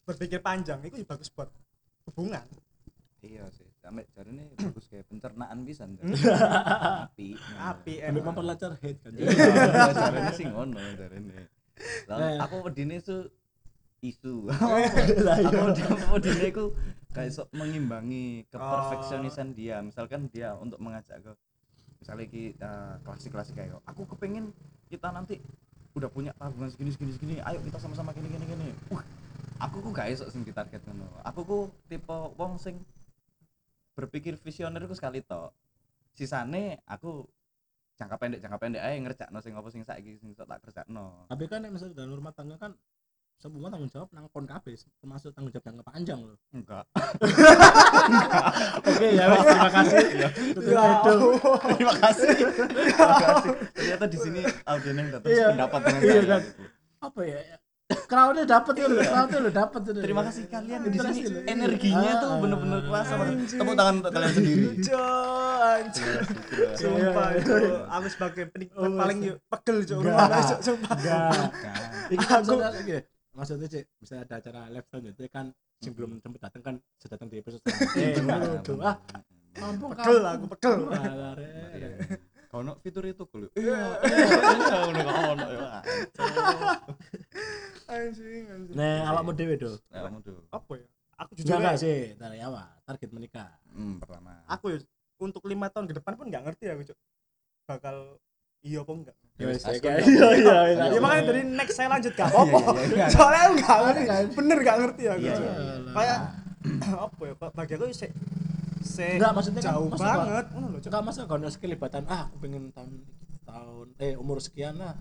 S2: berpikir panjang itu ya bagus buat hubungan
S3: iya sih. Sampai jari ini bagus kayak pencernaan bisa (laughs) Api.
S2: api
S4: ambil
S2: emang
S4: memperlancar head kan
S3: Iya, jari ini sih ngono ini.
S4: Nah.
S3: Lah aku wedine su isu. (laughs)
S4: Iya.
S3: Aku wedine ku kayak sok mengimbangi keperfeksionisan dia. Misalkan dia untuk mengajak ke misalnya ki eh, klasik-klasik kayak aku kepengen kita nanti udah punya tabungan segini segini segini. Ayo kita sama-sama gini gini gini. Uh, aku ku gak esok sing ditarget ngono. Aku ku tipe wong sing berpikir visioner ku sekali tok. Sisane aku jangka pendek jangka pendek aja ngerjakno sing apa sing saiki sing sok tak kerjakno.
S4: Tapi kan nek misalnya dalam rumah tangga kan semua tanggung jawab nang kon kabeh termasuk tanggung jawab jangka panjang loh
S3: enggak (laughs)
S4: oke ya wes terima kasih Tutup itu.
S3: terima kasih (laughs) terima kasih ternyata di sini Alden yang datang
S4: Iya.
S3: pendapat dengan
S4: Iya kan.
S3: gitu.
S4: apa ya crowdnya dapat ya loh crowdnya lo dapat itu
S3: terima kasih kalian di sini energinya tuh
S4: Ah.
S3: bener-bener kuasa banget tepuk tangan untuk kalian sendiri
S2: Cuk, anjir. Sumpah,
S4: Iya, iya.
S2: Cuk. aku sebagai penikmat
S4: Oh,
S2: paling yuk pegel Cuk.
S4: Enggak.
S2: Rumah (laughs) Cuk, sumpah. Aku-
S4: maksudnya cek bisa ada acara live selanjutnya kan sing belum sempat datang kan sudah datang di episode (laughs)
S3: Iya,
S4: Waduh,
S3: bener.
S4: ah ampun
S2: Pegel aku, pegel.
S4: Alah, Re.
S3: Kau no fitur itu kulo. Iya, iya, udah kau ono ya.
S2: Anjing, anjing.
S4: nah awakmu dhewe do
S3: Nah, kamu tuh.
S2: Apa ya? Aku jujur
S4: enggak enggak
S2: ya,
S4: sih dari awal target menikah
S3: Hmm, pertama.
S2: aku ya untuk lima tahun ke depan pun nggak ngerti aku Cuk. Bakal iya apa enggak.
S3: Ya wis,
S4: Iya, iya,
S3: ya.
S4: iya, iya,
S2: Ya
S4: iya.
S2: makanya dari next saya lanjut gak apa-apa.
S3: Iya, iya, iya.
S2: Soalnya aku nggak ngerti.
S4: Kan.
S2: Bener nggak ngerti aku.
S3: Iya, iya, iya.
S2: Kayak (clears throat) apa ya? Bagi aku se se
S4: Enggak, maksudnya kan-
S2: jauh
S4: apa?
S2: banget
S4: enggak masa kalau kelibatan ah aku pengen tahun tahun eh umur sekian lah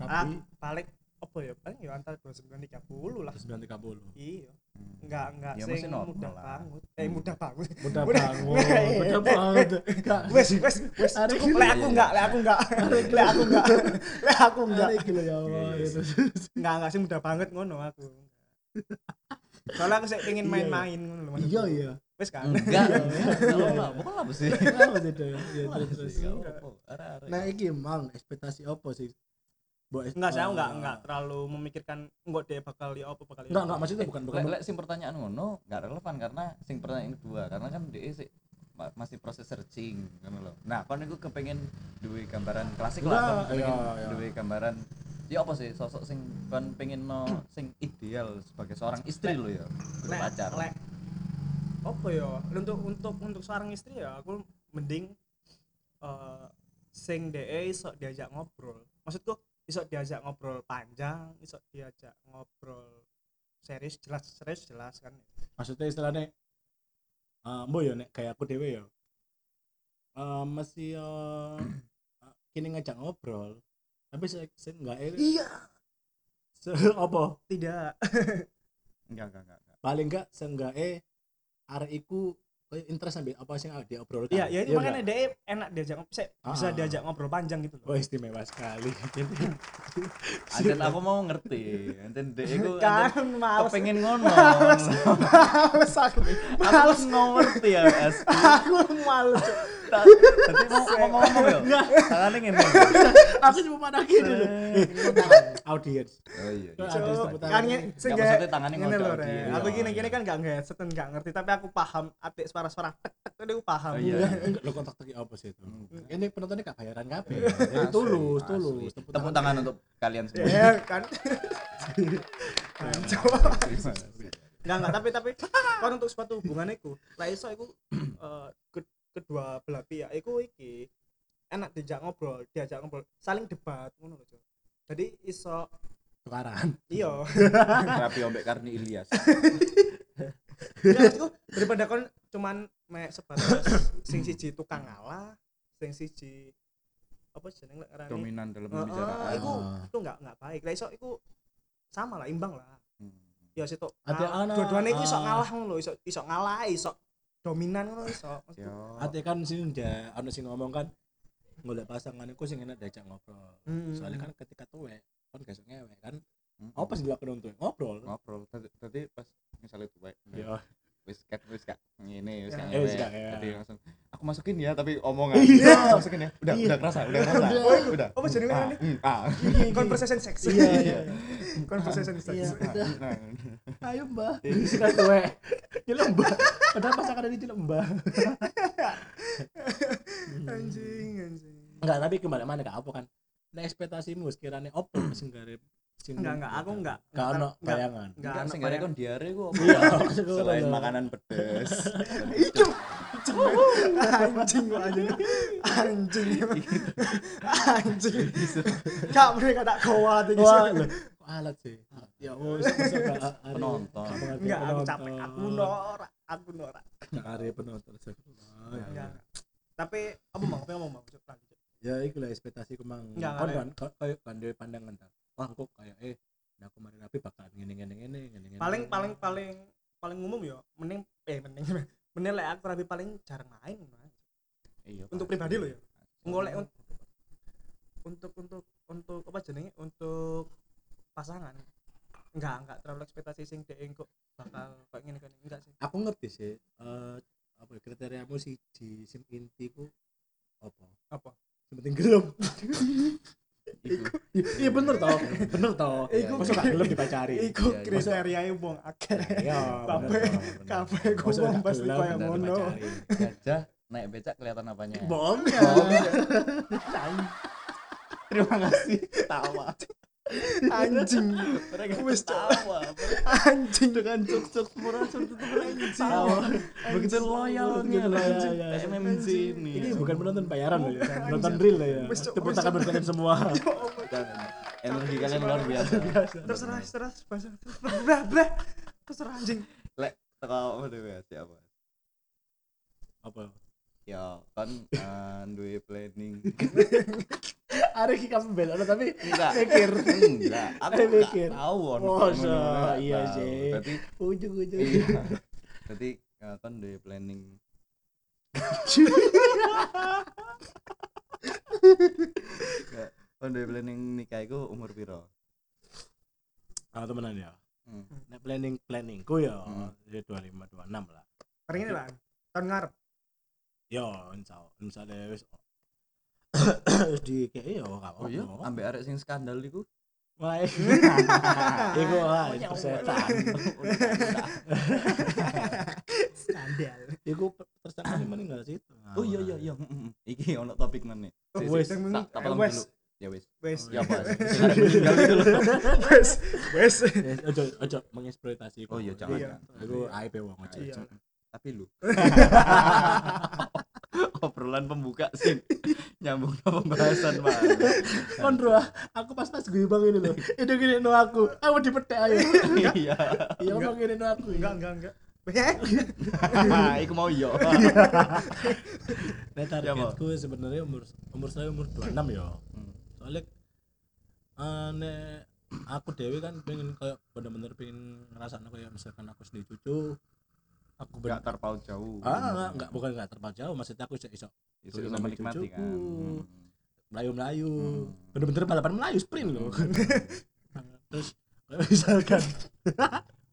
S2: Ah,
S4: rapi
S2: paling apa ya? Paling ya antara 29 30 lah.
S4: sembilan tiga puluh
S2: Iya. Enggak enggak
S3: Ya,
S2: sing
S3: normal
S2: mudah banget. Eh mudah banget.
S4: mudah
S2: Udah.
S4: bangun (laughs) mudah banget enggak
S2: Wes wes wes. Cukup lek aku enggak, lek aku enggak. Lek aku enggak. Lek aku enggak.
S4: Arek gila ya Allah
S3: Iya, iya.
S4: itu
S2: Enggak enggak sih mudah banget ngono aku. Soalnya aku sih pengen
S4: Iya,
S2: main-main ngono lho.
S4: iya iya
S2: Wes kan.
S3: Enggak.
S4: Iya,
S3: Enggak
S4: iya.
S3: apa sih?
S4: apa sih itu ya
S3: Apa sih? Enggak
S4: nah iki mang ekspektasi apa sih
S2: Enggak aku enggak
S4: eh,
S2: enggak terlalu memikirkan enggak dia bakal ya apa bakal ya.
S4: enggak enggak maksudnya bukan bukan
S3: Lek sing pertanyaan ngono enggak relevan karena sing pertanyaan kedua karena kan dia sih ma- masih proses searching kan loh. Nah, kon iku kepengen duwe gambaran klasik lah,
S4: Enggak,
S3: kepengen
S4: iya, iya.
S3: duwe gambaran ya apa sih sosok sing kon pengen no sing ideal sebagai seorang istri lo ya, berpacar.
S2: lek apa ya untuk untuk untuk seorang istri ya aku mending eh sing DE iso diajak ngobrol maksudku iso diajak ngobrol panjang iso diajak ngobrol serius jelas serius jelas kan.
S4: Maksudnya istilahnya eh mbok ya nek kayak aku dewe ya. Eh mesti eh, (clears throat) kini ngajak ngobrol tapi saya saya enggak
S2: iya. (laughs)
S4: Apa?
S2: Tidak. (laughs)
S3: Enggak, enggak, enggak. enggak.
S4: paling enggak seenggak eh arek iku kayak interest ambil apa sih yang diobrolkan
S2: Iya, ya itu
S4: Iya
S2: makanya
S4: nggak?
S2: dia enak diajak ngobrol, bisa, bisa
S4: Ah.
S2: diajak ngobrol panjang gitu loh.
S4: oh istimewa sekali (laughs)
S3: Anjen aku mau ngerti. Anjen dek iku
S2: Kan males.
S3: kepengen ngono. (laughs)
S2: Males aku.
S3: Aku wis mau ngerti ya, Es. (laughs)
S2: Aku males. Cuk.
S3: Tadi mau mau ngomong ya. Tangane ngene.
S4: aku cuma pada gini loh eh tepuk tangan audiens
S3: Oh iya.
S2: Kan sing
S3: maksudnya tangannya
S2: ngene lho, Aku
S3: iya.
S2: gini-gini kan gak ngerti, tapi aku paham atik suara-suara tek tek tadi aku paham.
S3: Oh, iya. (laughs)
S4: Enggak, lo kontak teki apa sih itu
S3: Hmm.
S4: ini penontonnya gak bayaran kabeh
S2: Iya.
S4: jadi tulus
S3: asli.
S4: tulus
S3: Tepuk tangan untuk kalian semua.
S2: Ya kan. (laughs) Anjir. Enggak enggak, tapi tapi kan untuk suatu hubungan iku, lah iso iku (clears throat) eh, ke- kedua belah pihak iku iki enak diajak ngobrol, diajak ngobrol, saling debat ngono lho. Jadi iso
S4: tukaran
S2: iya. (laughs)
S3: Rapi ombek Karni Ilyas.
S2: Ya, maksudku daripada kon cuman mek sebatas (coughs) sing siji tukang ngalah, sing siji apa jeneng lek ngarani?
S3: Dominan dalam pembicaraan.
S2: iku
S4: Ah.
S2: itu enggak enggak baik. Lah iso iku sama lah, imbang lah.
S3: Hmm.
S2: Ya situ.
S4: Ana,
S2: Dua-duanya iku iso
S4: ah.
S2: ngalah ngono iso iso ngalah, iso dominan ngono iso.
S4: Ate kan sing ja ana sing ngomong kan golek pasangan iku sing enak diajak ngobrol
S2: Hmm.
S4: soalnya kan ketika tuwek kan gak iso ngewek kan
S3: Hmm.
S4: apa sih dilakukan untuk ngobrol
S3: ngobrol tadi, tadi pas misalnya tuh baik
S4: ya (laughs)
S3: wis kat wis gak ngene wis
S2: Ya.
S4: wis
S3: ngewek.
S4: gak, ya.
S3: Jadi langsung aku masukin ya tapi omongan
S4: Iya.
S3: Aku masukin ya udah
S4: Iya.
S3: udah kerasa udah kerasa udah
S2: Apa jenenge
S3: ah,
S2: ini?
S3: hmm, ah.
S2: Conversation sex.
S4: iya iya
S2: Conversation sex.
S4: Iya.
S3: Nah,
S4: ayo mbak ini sih kan tuwek jelek mbak padahal pasangan ini jelek mbak
S2: Anjing, anjing.
S4: enggak tapi kembali mana gak apa kan nah ekspektasimu sekiranya opo sing garip
S2: Enggak, enggak, aku enggak.
S4: gak ono
S2: Enggak.
S4: bayangan.
S2: Enggak,
S3: enggak sing
S2: bayang-
S3: kon diare ku apa?
S4: iya
S3: selain makanan pedes. (laughs)
S2: Anjing kok anjing anjing. Anjing. Gak mereka tak kuat iki
S4: wah lho, kok alat sih? Ya wis (laughs)
S3: Penonton.
S2: enggak aku capek. Aku norak. Aku norak.
S4: Ada penonton
S2: enggak enggak. tapi apa mau? Apa yang mau lanjut.
S4: ya iku lah ekspektasi ku mang.
S2: Enggak,
S4: kon
S2: enggak
S4: kan ko- koyo kan pandangan ta wah kok kayak eh nah aku mari rapi bakal ngene ngene ngene ngene ngene
S2: paling paling paling paling umum ya mending eh mending (laughs) mending lek aku rapi paling jarang main Mas.
S3: Iya,
S2: Untuk
S3: pasti.
S2: pribadi lo ya? Ngolek un- untuk untuk untuk apa jenenge? Untuk pasangan. Enggak enggak terlalu ekspektasi sing dhek kok bakal kayak ngene kan enggak sih.
S4: Aku ngerti sih eh apa ya, kriteriamu sih di sim inti ku apa?
S2: Apa?
S4: Yang penting gelem (laughs)
S3: Iku. (laughs)
S4: iya bener toh. (laughs) Bener toh.
S3: Iku
S4: masa gak gelem dipacari.
S2: Iku
S3: Iya, iya.
S2: kriteriae wong akeh.
S4: Iya
S2: Kabeh-
S4: bener.
S2: kabeh ku wong pasti kaya ngono
S4: dipacari.
S3: gajah naik becak kelihatan apanya?
S4: Bohong. Ya (laughs)
S3: terima kasih. Tawa
S2: anjing.
S3: Mereka
S2: Wis, Cok.
S3: tawa
S2: anjing.
S3: Dengan cuk-cuk murah seperti itu mereka
S4: Tawa.
S3: begitu loyalnya anjing.
S4: ya.
S3: kayak MMC ini.
S4: Ini bukan penonton bayaran loh ya. Penonton real lah ya.
S2: Cok,
S4: tepuk tangan
S2: Cok.
S4: buat kalian semua. (laughs)
S3: Dan energi kalian luar biasa.
S2: Terserah terserah bahasa blah anjing.
S3: Lek teko apa ya, siapa?
S4: Apa
S3: ya kan eh, duwe planning. (laughs)
S4: Arek iki kamu belok tapi
S3: enggak.
S4: mikir.
S3: Enggak. Aku enggak
S4: mikir.
S3: tahu ono
S4: iya sih.
S3: berarti
S4: ujung-ujung.
S3: iya. Berarti eh, kan duwe planning. Enggak, kan duwe planning nikah iku umur piro?
S4: Ah temenan ya.
S3: Hmm.
S4: planning planningku ya
S3: Hmm.
S4: ya 25 26 lah.
S2: Paling ini lah tahun ngarep
S4: yo insya Allah misalnya wis (coughs) wis di kayak yo gak
S3: oh iya ambek arek sing skandal iku
S4: Wah, (laughs) iku wah, itu setan.
S2: skandal (laughs) (laughs)
S4: Iku tersangka ini meninggal situ.
S3: oh iya iya iya mm, mm. iki ono topik mana
S2: Oh,
S4: wes.
S3: tak tak dulu ya wes
S2: wes
S3: ya apa Sing meninggal itu
S2: wes
S4: Yes, Ojo ojo mengeksploitasi.
S3: oh iya jangan
S2: Iya.
S3: jangan.
S4: Iku aib wong ojo.
S2: Iya.
S3: tapi lu (laughs) obrolan pembuka sih nyambung ke pembahasan pak
S4: Kon bro, aku pas pas gue bang ini loh. Itu gini no aku. Aku dipetek ayo.
S3: iya
S4: Iya bang gini no aku.
S2: enggak enggak enggak (laughs)
S3: iku mau iya (laughs)
S4: Nah,
S3: Ya, Pak.
S4: targetku sebenarnya umur umur saya umur 26 ya.
S3: Hmm.
S4: Soalnya eh, nek aku dewi kan pengen kayak bener-bener pengen ngerasa kayak misalkan aku sendiri cucu aku
S3: nggak terpaut jauh
S4: ah enggak, enggak bukan enggak terpaut jauh maksudnya aku iso iso
S3: Iso
S4: Dulu
S3: iso
S4: sama
S3: menikmati kan
S4: cucuku.
S3: Hmm.
S4: melayu-melayu
S3: Hmm.
S4: bener-bener balapan melayu sprint loh (laughs) terus kayak misalkan (laughs)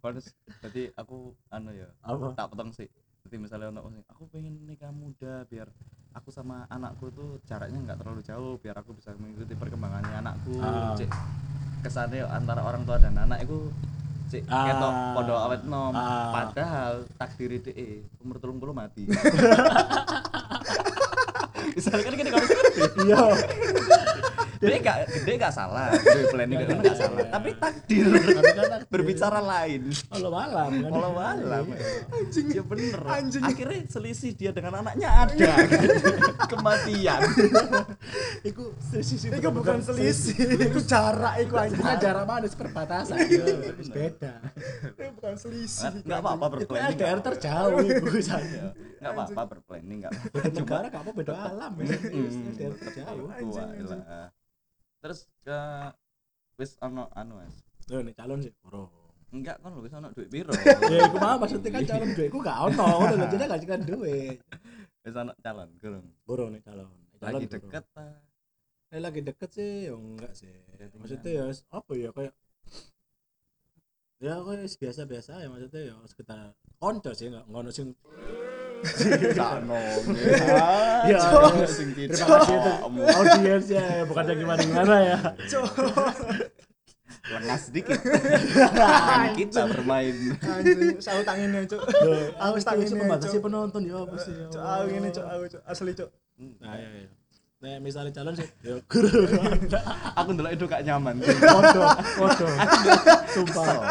S3: Terus jadi aku anu ya
S4: apa
S3: tak potong sih jadi misalnya untuk aku pengen nikah muda biar aku sama anakku tuh jaraknya nggak terlalu jauh biar aku bisa mengikuti perkembangannya anakku
S4: Ah.
S3: cek kesannya antara orang tua dan anak itu cek
S4: Ah.
S3: ketok podo awet nom
S4: Ah.
S3: padahal takdir DE umur telung puluh mati (laughs) misalnya kan gini kalau
S4: iya
S3: dia gak dia gak salah. Dia planning gak, gak salah. Tapi takdir.
S4: Kan takdir.
S3: berbicara lain.
S4: Allah malam kan.
S3: Walau alam
S2: Anjing.
S3: ya bener.
S2: Anjing.
S3: akhirnya selisih dia dengan anaknya ada. Kan? kematian.
S4: Itu selisih
S2: Itu bukan selisih, itu jarak itu anjing.
S4: jarak. Mana itu perbatasan. Itu beda.
S2: Itu bukan selisih.
S3: Nggak- nggak apa-apa
S4: itu
S3: berplanning
S4: LDR
S3: nggak
S4: terjauh itu misalnya.
S3: Apa-apa. nggak apa-apa berplanning nggak apa-apa.
S4: Beda negara gak apa beda alam ya.
S3: Hmm,
S4: LDR terjauh.
S3: Terus ke wis ono anu mas.
S4: Loh, nih calon sih. Bro
S3: enggak kan lu wis ono duit piro? (laughs)
S4: Ya aku mah maksudnya kan calon duitku gak ono. Udah lo jadi gak kan duit.
S3: Wis ono calon kurang.
S4: Bro nih calon. Calon
S3: lagi deket ah.
S4: Eh, lagi deket sih ya enggak sih.
S3: Dating
S4: maksudnya ya apa ya kayak ya kayak biasa-biasa ya maksudnya ya sekitar konco sih enggak enggak ono sing
S3: Sakno.
S4: Ya,
S3: Cok.
S4: Terima kasih untuk audiensnya ya bukan yang gimana gimana ya
S3: Lengah sedikit. (laughs) Kita bermain.
S2: Saut tanginnya, Cuk.
S4: aku membatasi
S2: Cuk.
S4: penonton ya apa sih ya
S2: Cuk, aku ini, Cuk, aku, Cuk. Asli, Cuk.
S4: nah ya ya nah misalnya calon sih ya (laughs)
S3: Aku ndelok itu gak nyaman.
S4: foto foto sumpah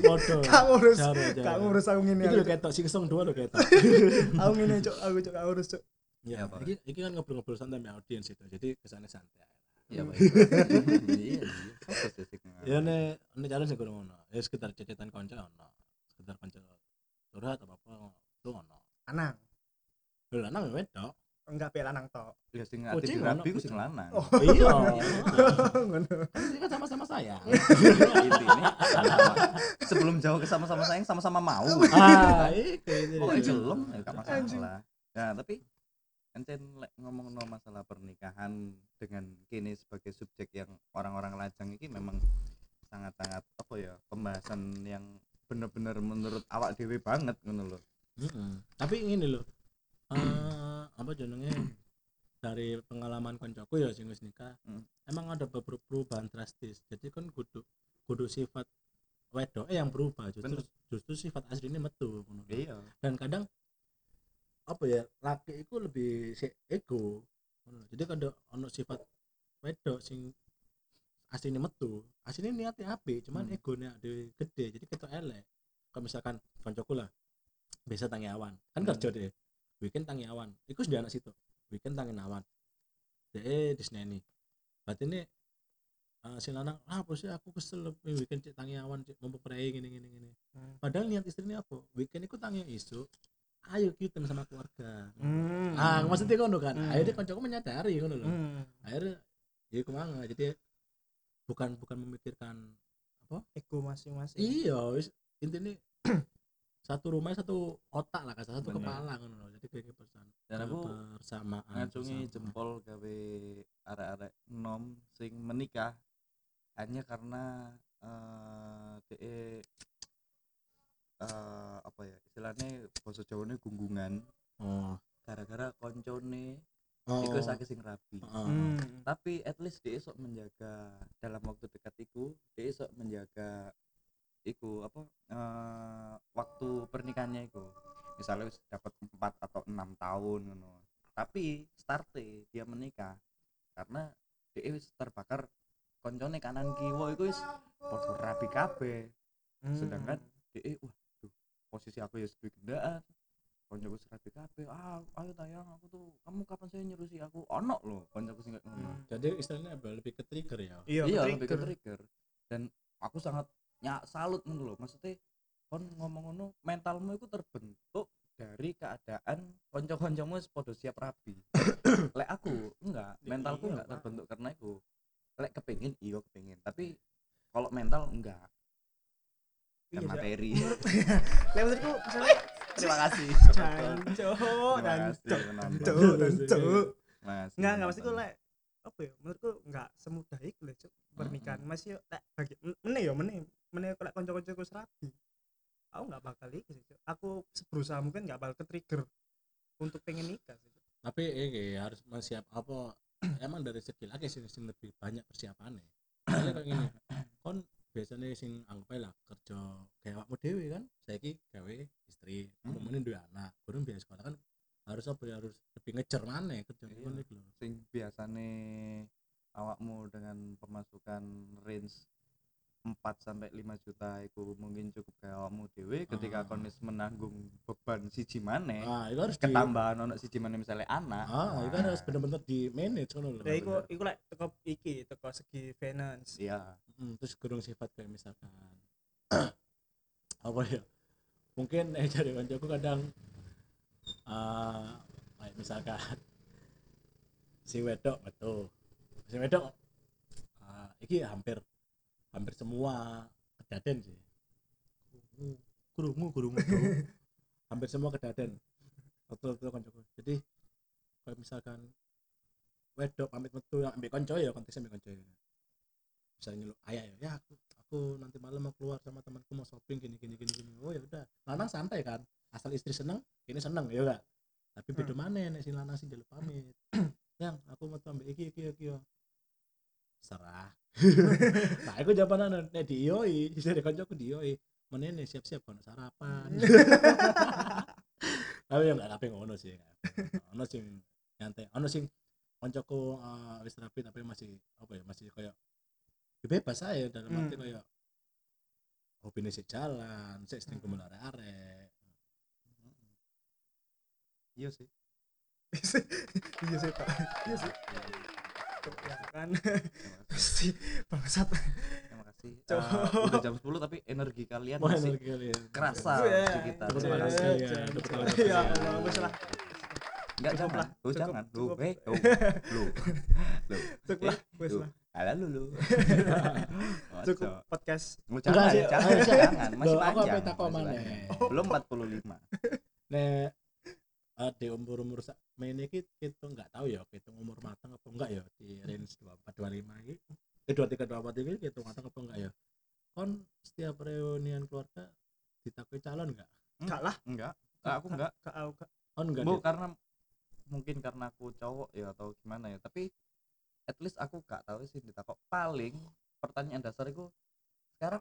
S4: foto
S2: Gak ngurus. Gak ngurus aku ngene.
S4: lo
S2: Cuk.
S4: ketok sing song dua lo ketok (laughs)
S2: Aku ngene, Cuk. Aku, Cuk, gak ngurus, Cuk.
S4: ya
S3: apa?
S4: ini, ini kan ngobrol-ngobrol santai sama audiens itu jadi kesannya santai
S3: Iya, baik. (laughs) Iya, iya. Sih?
S4: ya nih ini calon sih kurang ono ya sekitar cecetan konco ono sekitar konco curhat apa apa itu ono
S2: Lanang.
S4: Lho lanang ya wedok.
S2: Enggak pe lanang tok.
S3: Ya sing
S4: Kucing
S3: ati
S4: ono,
S3: rabi ku
S4: kucing.
S3: sing lanang.
S2: Oh.
S4: Iya.
S2: Ngono.
S4: Kan ini kan sama-sama sayang. (laughs)
S3: Intinya. Sebelum jauh ke sama-sama sayang sama-sama mau. (laughs)
S4: ah, itu itu.
S3: Oh, gelem ya gak
S2: Anjing.
S3: masalah. Nah, tapi encen lek ngomong no masalah pernikahan dengan kini sebagai subjek yang orang-orang lajang ini memang sangat-sangat apa ya pembahasan yang bener-bener menurut awak dewi banget ngono loh.
S4: Mm-mm. Tapi ini loh. Eh apa jenenge dari pengalaman koncoku ya sing wis nikah
S3: Hmm.
S4: emang ada beberapa perubahan drastis jadi kan kudu kudu sifat wedok yang berubah justru
S3: Bener.
S4: justru sifat aslinya metu.
S3: Iya.
S4: dan kadang apa ya laki itu lebih si ego jadi kadang ono sifat wedok sing aslinya metu aslinya niatnya api cuman
S3: Hmm.
S4: egonya ada gede jadi kita elek kalau misalkan koncoku lah bisa tangi awan kan
S3: Hmm.
S4: kerja deh weekend tangi awan. Itu sudah anak situ. Weekend tangi awan. Deh di sini berarti ini uh, si lanang ah apa sih aku kesel eh, weekend cek tangi awan cek mau prei gini gini gini.
S2: Hmm.
S4: padahal niat istrinya apa? Weekend itu tangi isu ayo kita sama keluarga.
S2: Hmm.
S4: ah maksudnya ngono kan
S2: Hmm.
S4: akhirnya koncoku menyadari ngono loh.
S2: Hmm.
S4: akhirnya ya ke mana jadi bukan bukan memikirkan
S2: Ego masing-masing.
S4: iya intinya satu rumah satu otak lah kasar satu
S3: Bener.
S4: kepala ngono loh jadi kayak pesan
S3: Dan aku
S4: bersamaan
S3: ngacungi jempol gawe arek-arek nom sing menikah hanya karena eh de eh, apa ya istilahnya bahasa Jawane gunggungan.
S4: Oh.
S3: Gara-gara koncone
S4: oh.
S3: iku sakit sing rabi
S4: Heeh.
S2: Hmm.
S3: tapi at least dia esok menjaga dalam waktu dekat iku dia esok menjaga iku apa eh, waktu pernikahannya iku. Misalnya wis dapat 4 atau enam tahun ngono. Tapi starte dia menikah karena dia wis terbakar koncone kanan kiwa iku wis padha rapi kabeh.
S2: Hmm.
S3: sedangkan dia wah tuh, posisi aku ya sedih gendaan koncoku serapi kabeh ah ayo tayang aku tuh kamu kapan saya nyurusi aku? Ono loh koncoku sing kayak ngono.
S2: Hmm.
S4: jadi istilahnya lebih ke trigger ya?
S2: Iya,
S3: iya
S2: ke
S3: lebih ke
S2: trigger.
S3: Dan aku sangat nyak salut ngono loh maksudnya kon ngomong ngono mentalmu itu terbentuk dari keadaan konco-koncomu padha siap rabi. (coughs) Lek aku enggak.
S4: Ya
S3: mentalku
S4: iya,
S3: enggak terbentuk karena itu. Lek kepengin iya kepengin. Tapi kalau mental enggak.
S2: Iya,
S3: kan
S2: Cak.
S3: materi.
S2: Menurut (laughs) Lek menurutku misalnya
S3: terima kasih. Kasih
S2: jancuk,
S3: penonton
S2: jancuk, jancuk.
S3: Mas,
S2: Enggak, enggak. maksudku lek apa ya? Menurutku enggak semudah iku lek pernikahan. Masih lek bagi meneh yo meneh. Kanca-kancaku serabi. Aku enggak bakal iki sih, Cuk. Aku berusaha mungkin enggak bakal ke-trigger untuk pengen nikah sih.
S4: Tapi ini harus mensiap apa (clears throat) emang dari segi laki sing, sing lebih banyak persiapannya soalnya kayak gini (clears throat) kon biasanya sing anggap aja lah kerja kayak awakmu dewe kan saiki gawe istri
S3: Hmm.
S4: mending dua anak kurang biasa sekolah kan harus apa ya harus lebih ngejar mana kerja
S3: Iya. sing biasane awakmu dengan pemasukan range 4 sampai 5 juta itu mungkin cukup kayak awakmu dhewe ketika
S4: Ah.
S3: kon wis menanggung beban siji maneh
S4: ah itu harus di
S3: ketambahan ono siji maneh misalnya anak.
S4: Ah itu kan harus bener-bener di manage ngono lho
S2: Ya iku iku lek teko iki, teko segi finance.
S3: iya.
S4: Hmm, terus kurang sifat kayak misalkan. (clears throat) Apa ya? Mungkin eh dari kancaku kadang eh kayak misalkan (laughs) si wedok betul. Si wedok eh, iki hampir hampir semua kedaden sih. Kurungu kurungu kurungu. (laughs) hampir semua kedaden. Betul betul kancaku jadi kayak misalkan wedok pamit metu yang ambil konco ya konteksnya ambil konco ya. Misalnya lu ayah ya, ya aku aku nanti malam mau keluar sama temanku mau shopping gini gini gini gini. Oh ya udah. Lanang santai kan. Asal istri seneng ini seneng ya enggak tapi beda mana nek si lanang sih jalur pamit. (clears throat) Yang aku mau ambil iki iki iki yo serah. (laughs) Nah aku jawaban nek diioi dari kanca aku diioi menene siap-siap kono sarapan. (laughs) Tapi yang enggak tapi ngono sih ono sing nyantai ono sing koncoku uh, wis rapi tapi masih apa ya masih kayak ya bebas aja dalam
S2: Hmm.
S4: arti kayak hobinya sih jalan sih sering kumpul arek-arek
S3: iya sih. (laughs)
S2: Iya sih, Pak. Iya sih. Ya kan. Pasti (laughs) bangsat.
S3: terima kasih. (laughs) Eh, udah jam 10 tapi energi kalian
S4: Wah,
S3: masih
S4: energi kalian.
S3: kerasa
S2: Iya.
S3: di kita terima
S4: tangan
S3: kasih
S4: ya,
S2: Ya. Allah, wis lah.
S3: enggak
S2: Cukup
S3: jangan
S2: lah,
S3: lu
S2: cukup,
S3: jangan lu eh lu lu lu
S2: Cukup lah,
S3: Lu.
S2: lah.
S3: ala lu lu (laughs)
S2: Cukup podcast.
S3: Lu jangan,
S4: sih,
S3: jangan, jangan, masih panjang. masih. Belum 45.
S4: Nek eh, di umur umur sak main iki kita nggak tahu ya kita umur matang apa enggak ya di range dua empat dua lima ini eh dua tiga dua empat ini kita matang apa enggak ya kon setiap reunian keluarga ditakui calon enggak
S2: Enggak lah.
S3: Enggak. Aku enggak.
S2: Enggak, aku enggak.
S4: kon enggak
S3: Bu, karena mungkin karena aku cowok ya atau gimana ya, tapi at least aku gak tahu sih ditakok paling pertanyaan dasar itu sekarang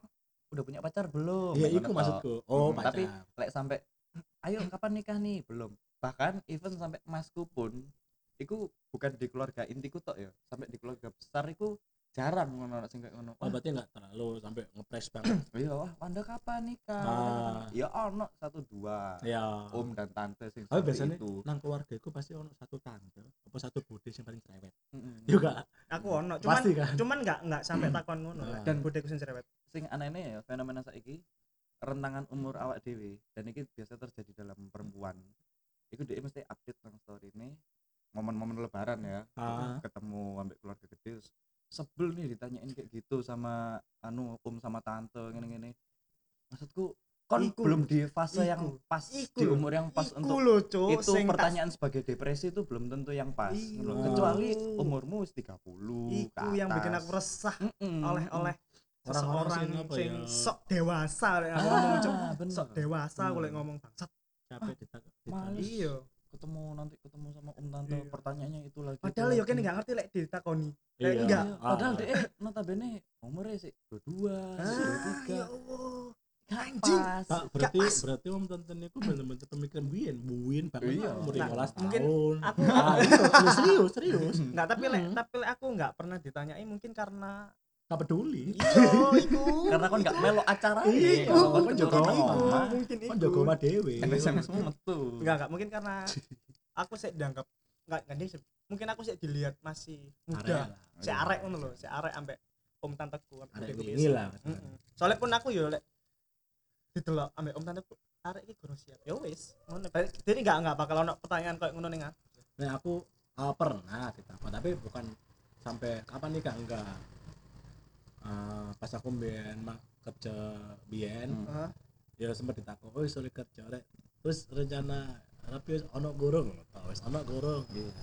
S3: udah punya pacar belum?
S4: iya itu maksudku oh
S3: Mm,
S4: pacar
S3: tapi lek sampai ayo kapan nikah nih belum bahkan even sampai masku pun itu bukan di keluarga intiku tok ya sampai di keluarga besar itu jarang ngono sing kayak ngono.
S4: Oh berarti enggak terlalu sampai ngepres banget. (clears throat)
S3: Iya wah anda kapan nikah?
S4: Ah.
S3: ya ono satu dua.
S4: Ya
S3: om dan tante sing seperti
S4: biasanya
S3: itu.
S4: nang keluarga itu pasti ono satu tante apa satu bude yang paling cerewet.
S3: Mm-mm.
S4: juga
S2: Aku ono, cuman
S4: pasti kan?
S2: cuman enggak enggak sampai takon ngono.
S4: Ah.
S2: Dan bodeku sing cerewet.
S3: sing aneh-aneh ya fenomena saiki rentangan umur awak dewi dan ini biasa terjadi dalam perempuan itu dia mesti update nang story ini momen-momen lebaran ya
S4: Ah.
S3: ketemu ambek keluarga gede sebel nih ditanyain kayak gitu sama anu om sama tante gini-gini maksudku kon
S2: Iku.
S3: belum di fase
S2: Iku.
S3: yang pas
S2: Iku
S3: di umur yang pas
S2: Iku
S3: untuk
S2: lho, Cuk,
S3: itu pertanyaan sebagai depresi itu belum tentu yang pas
S2: Iya.
S3: ngono. kecuali umurmu wis 30
S2: Iku
S3: ke
S2: yang bikin aku resah
S3: Mm-mm.
S2: oleh-oleh
S4: Orang-orang
S2: seseorang
S4: sing apa
S2: sing
S4: ya?
S2: sok dewasa lek aku
S3: Ah,
S2: ngomong
S3: bener.
S2: sok dewasa aku
S3: Hmm.
S2: ngomong bangsat
S4: capek ditakut
S3: Males.
S2: iya
S3: ketemu nanti ketemu sama om tante
S2: Iya.
S3: pertanyaannya itu lagi
S2: padahal yo kene
S3: lagi.
S2: enggak ngerti lek ditakoni
S4: Iya.
S2: enggak.
S3: Iya, padahal
S4: Ah.
S3: deh notabene umurnya sih 22
S2: ah
S3: 23
S2: ya Allah
S3: Gak
S2: anjing.
S3: pas.
S4: Tak, berarti
S2: pas.
S4: berarti om tante niku bener-bener pemikiran buin, buin banget
S3: Iya.
S4: umur
S2: Nah,
S4: 15
S2: mungkin
S4: tahun.
S2: aku
S4: Ah, iya, serius, serius.
S2: enggak tapi lek
S4: Hmm.
S2: tapi lek aku enggak pernah ditanyai mungkin karena
S4: Gak peduli.
S2: iya iku. (laughs)
S3: Karena kon gak melo acara.
S2: Iku.
S4: Iya,
S3: kon
S4: kon
S3: jaga
S4: jaga
S2: iku
S4: oma.
S2: mungkin iku.
S4: Kan jago.
S3: SMS mu metu.
S2: Enggak enggak mungkin karena (laughs) aku sih dianggap enggak enggak dia mungkin aku sih dilihat masih muda. Si arek ngono lho si arek ambek om tanteku ambek
S4: Arek ini lah.
S2: Soalnya pun aku yo lek didelok ambek om tanteku arek iki kurang siap. Ya wis ngono. Jadi enggak enggak bakal ono pertanyaan kayak ngono ning aku.
S4: Nah, aku uh, pernah tapi bukan sampai kapan nikah enggak. Uh, pas aku mbien mak kerja bien,
S3: Hmm.
S2: Heeh.
S4: ya sempat ditakut, oh iso kerja rek. Terus rencana rapi wis ono gorong tau wis ono gorong.
S3: Iya.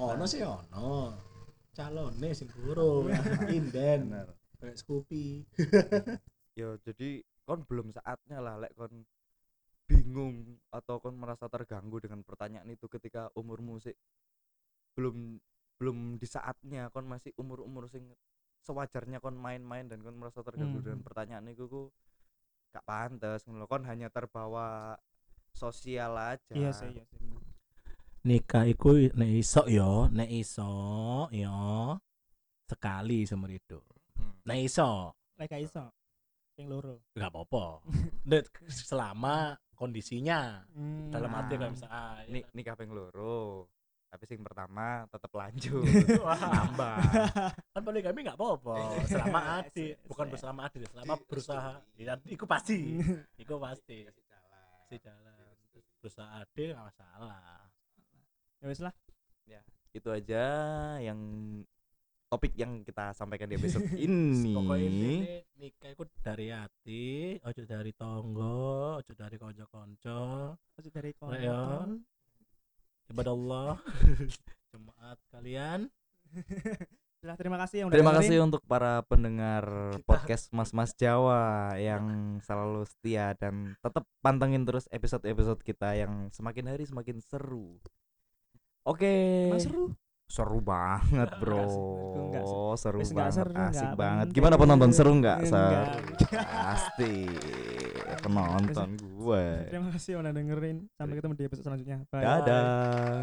S4: ono sih ono. Calone sing gorong. Inden.
S3: Bener.
S4: kayak Scoopy. (laughs)
S3: Ya jadi kon belum saatnya lah lek kon bingung atau kon merasa terganggu dengan pertanyaan itu ketika umurmu sih belum belum di saatnya kon masih umur-umur sing sewajarnya kon main-main dan kon merasa terganggu
S2: Hmm.
S3: dengan pertanyaan itu ku gak pantas ngono kon hanya terbawa sosial aja
S2: iya sih iya sih bener.
S4: nikah iku nek iso yo nek iso yo sekali seumur hidup
S3: Hmm.
S4: nek iso
S2: lek gak iso yang loro
S4: nggak apa-apa (laughs) Nek selama kondisinya
S2: Hmm.
S4: dalam arti
S3: Ah.
S4: kayak misalnya ah, ya
S3: Ni, nikah ping loro tapi sing pertama tetap lanjut. (laughs)
S4: Wah.
S3: nambah.
S4: Kan poligami nggak apa-apa. (laughs) Selama adil.
S2: Yes,
S4: bukan bersama adil selama berusaha. ya itu pasti. itu pasti. si jalan Terus berusaha adil nggak masalah.
S2: Ya wis lah.
S3: Itu aja yang topik yang kita sampaikan di episode (laughs) ini.
S4: Pokoknya ini nikah itu dari hati ojo dari tonggo ojo dari konco-konco.
S2: Maksud dari
S4: Lah ya.
S2: konten
S4: ibadah Allah (laughs) jemaat kalian (laughs)
S2: Sudah, terima kasih yang udah
S3: Terima
S2: dengerin.
S3: kasih untuk para pendengar podcast Mas Mas Jawa yang selalu setia dan tetap pantengin terus episode-episode kita yang semakin hari semakin seru. Oke.
S2: Mas seru
S3: Seru banget, Bro.
S2: Enggak
S3: Seru
S2: nggak
S3: banget,
S2: seru,
S3: asik banget. Gimana penonton seru nggak? Seru. Pasti. Penonton gue.
S2: terima kasih udah dengerin sampai ketemu di episode selanjutnya bye
S3: Dadah.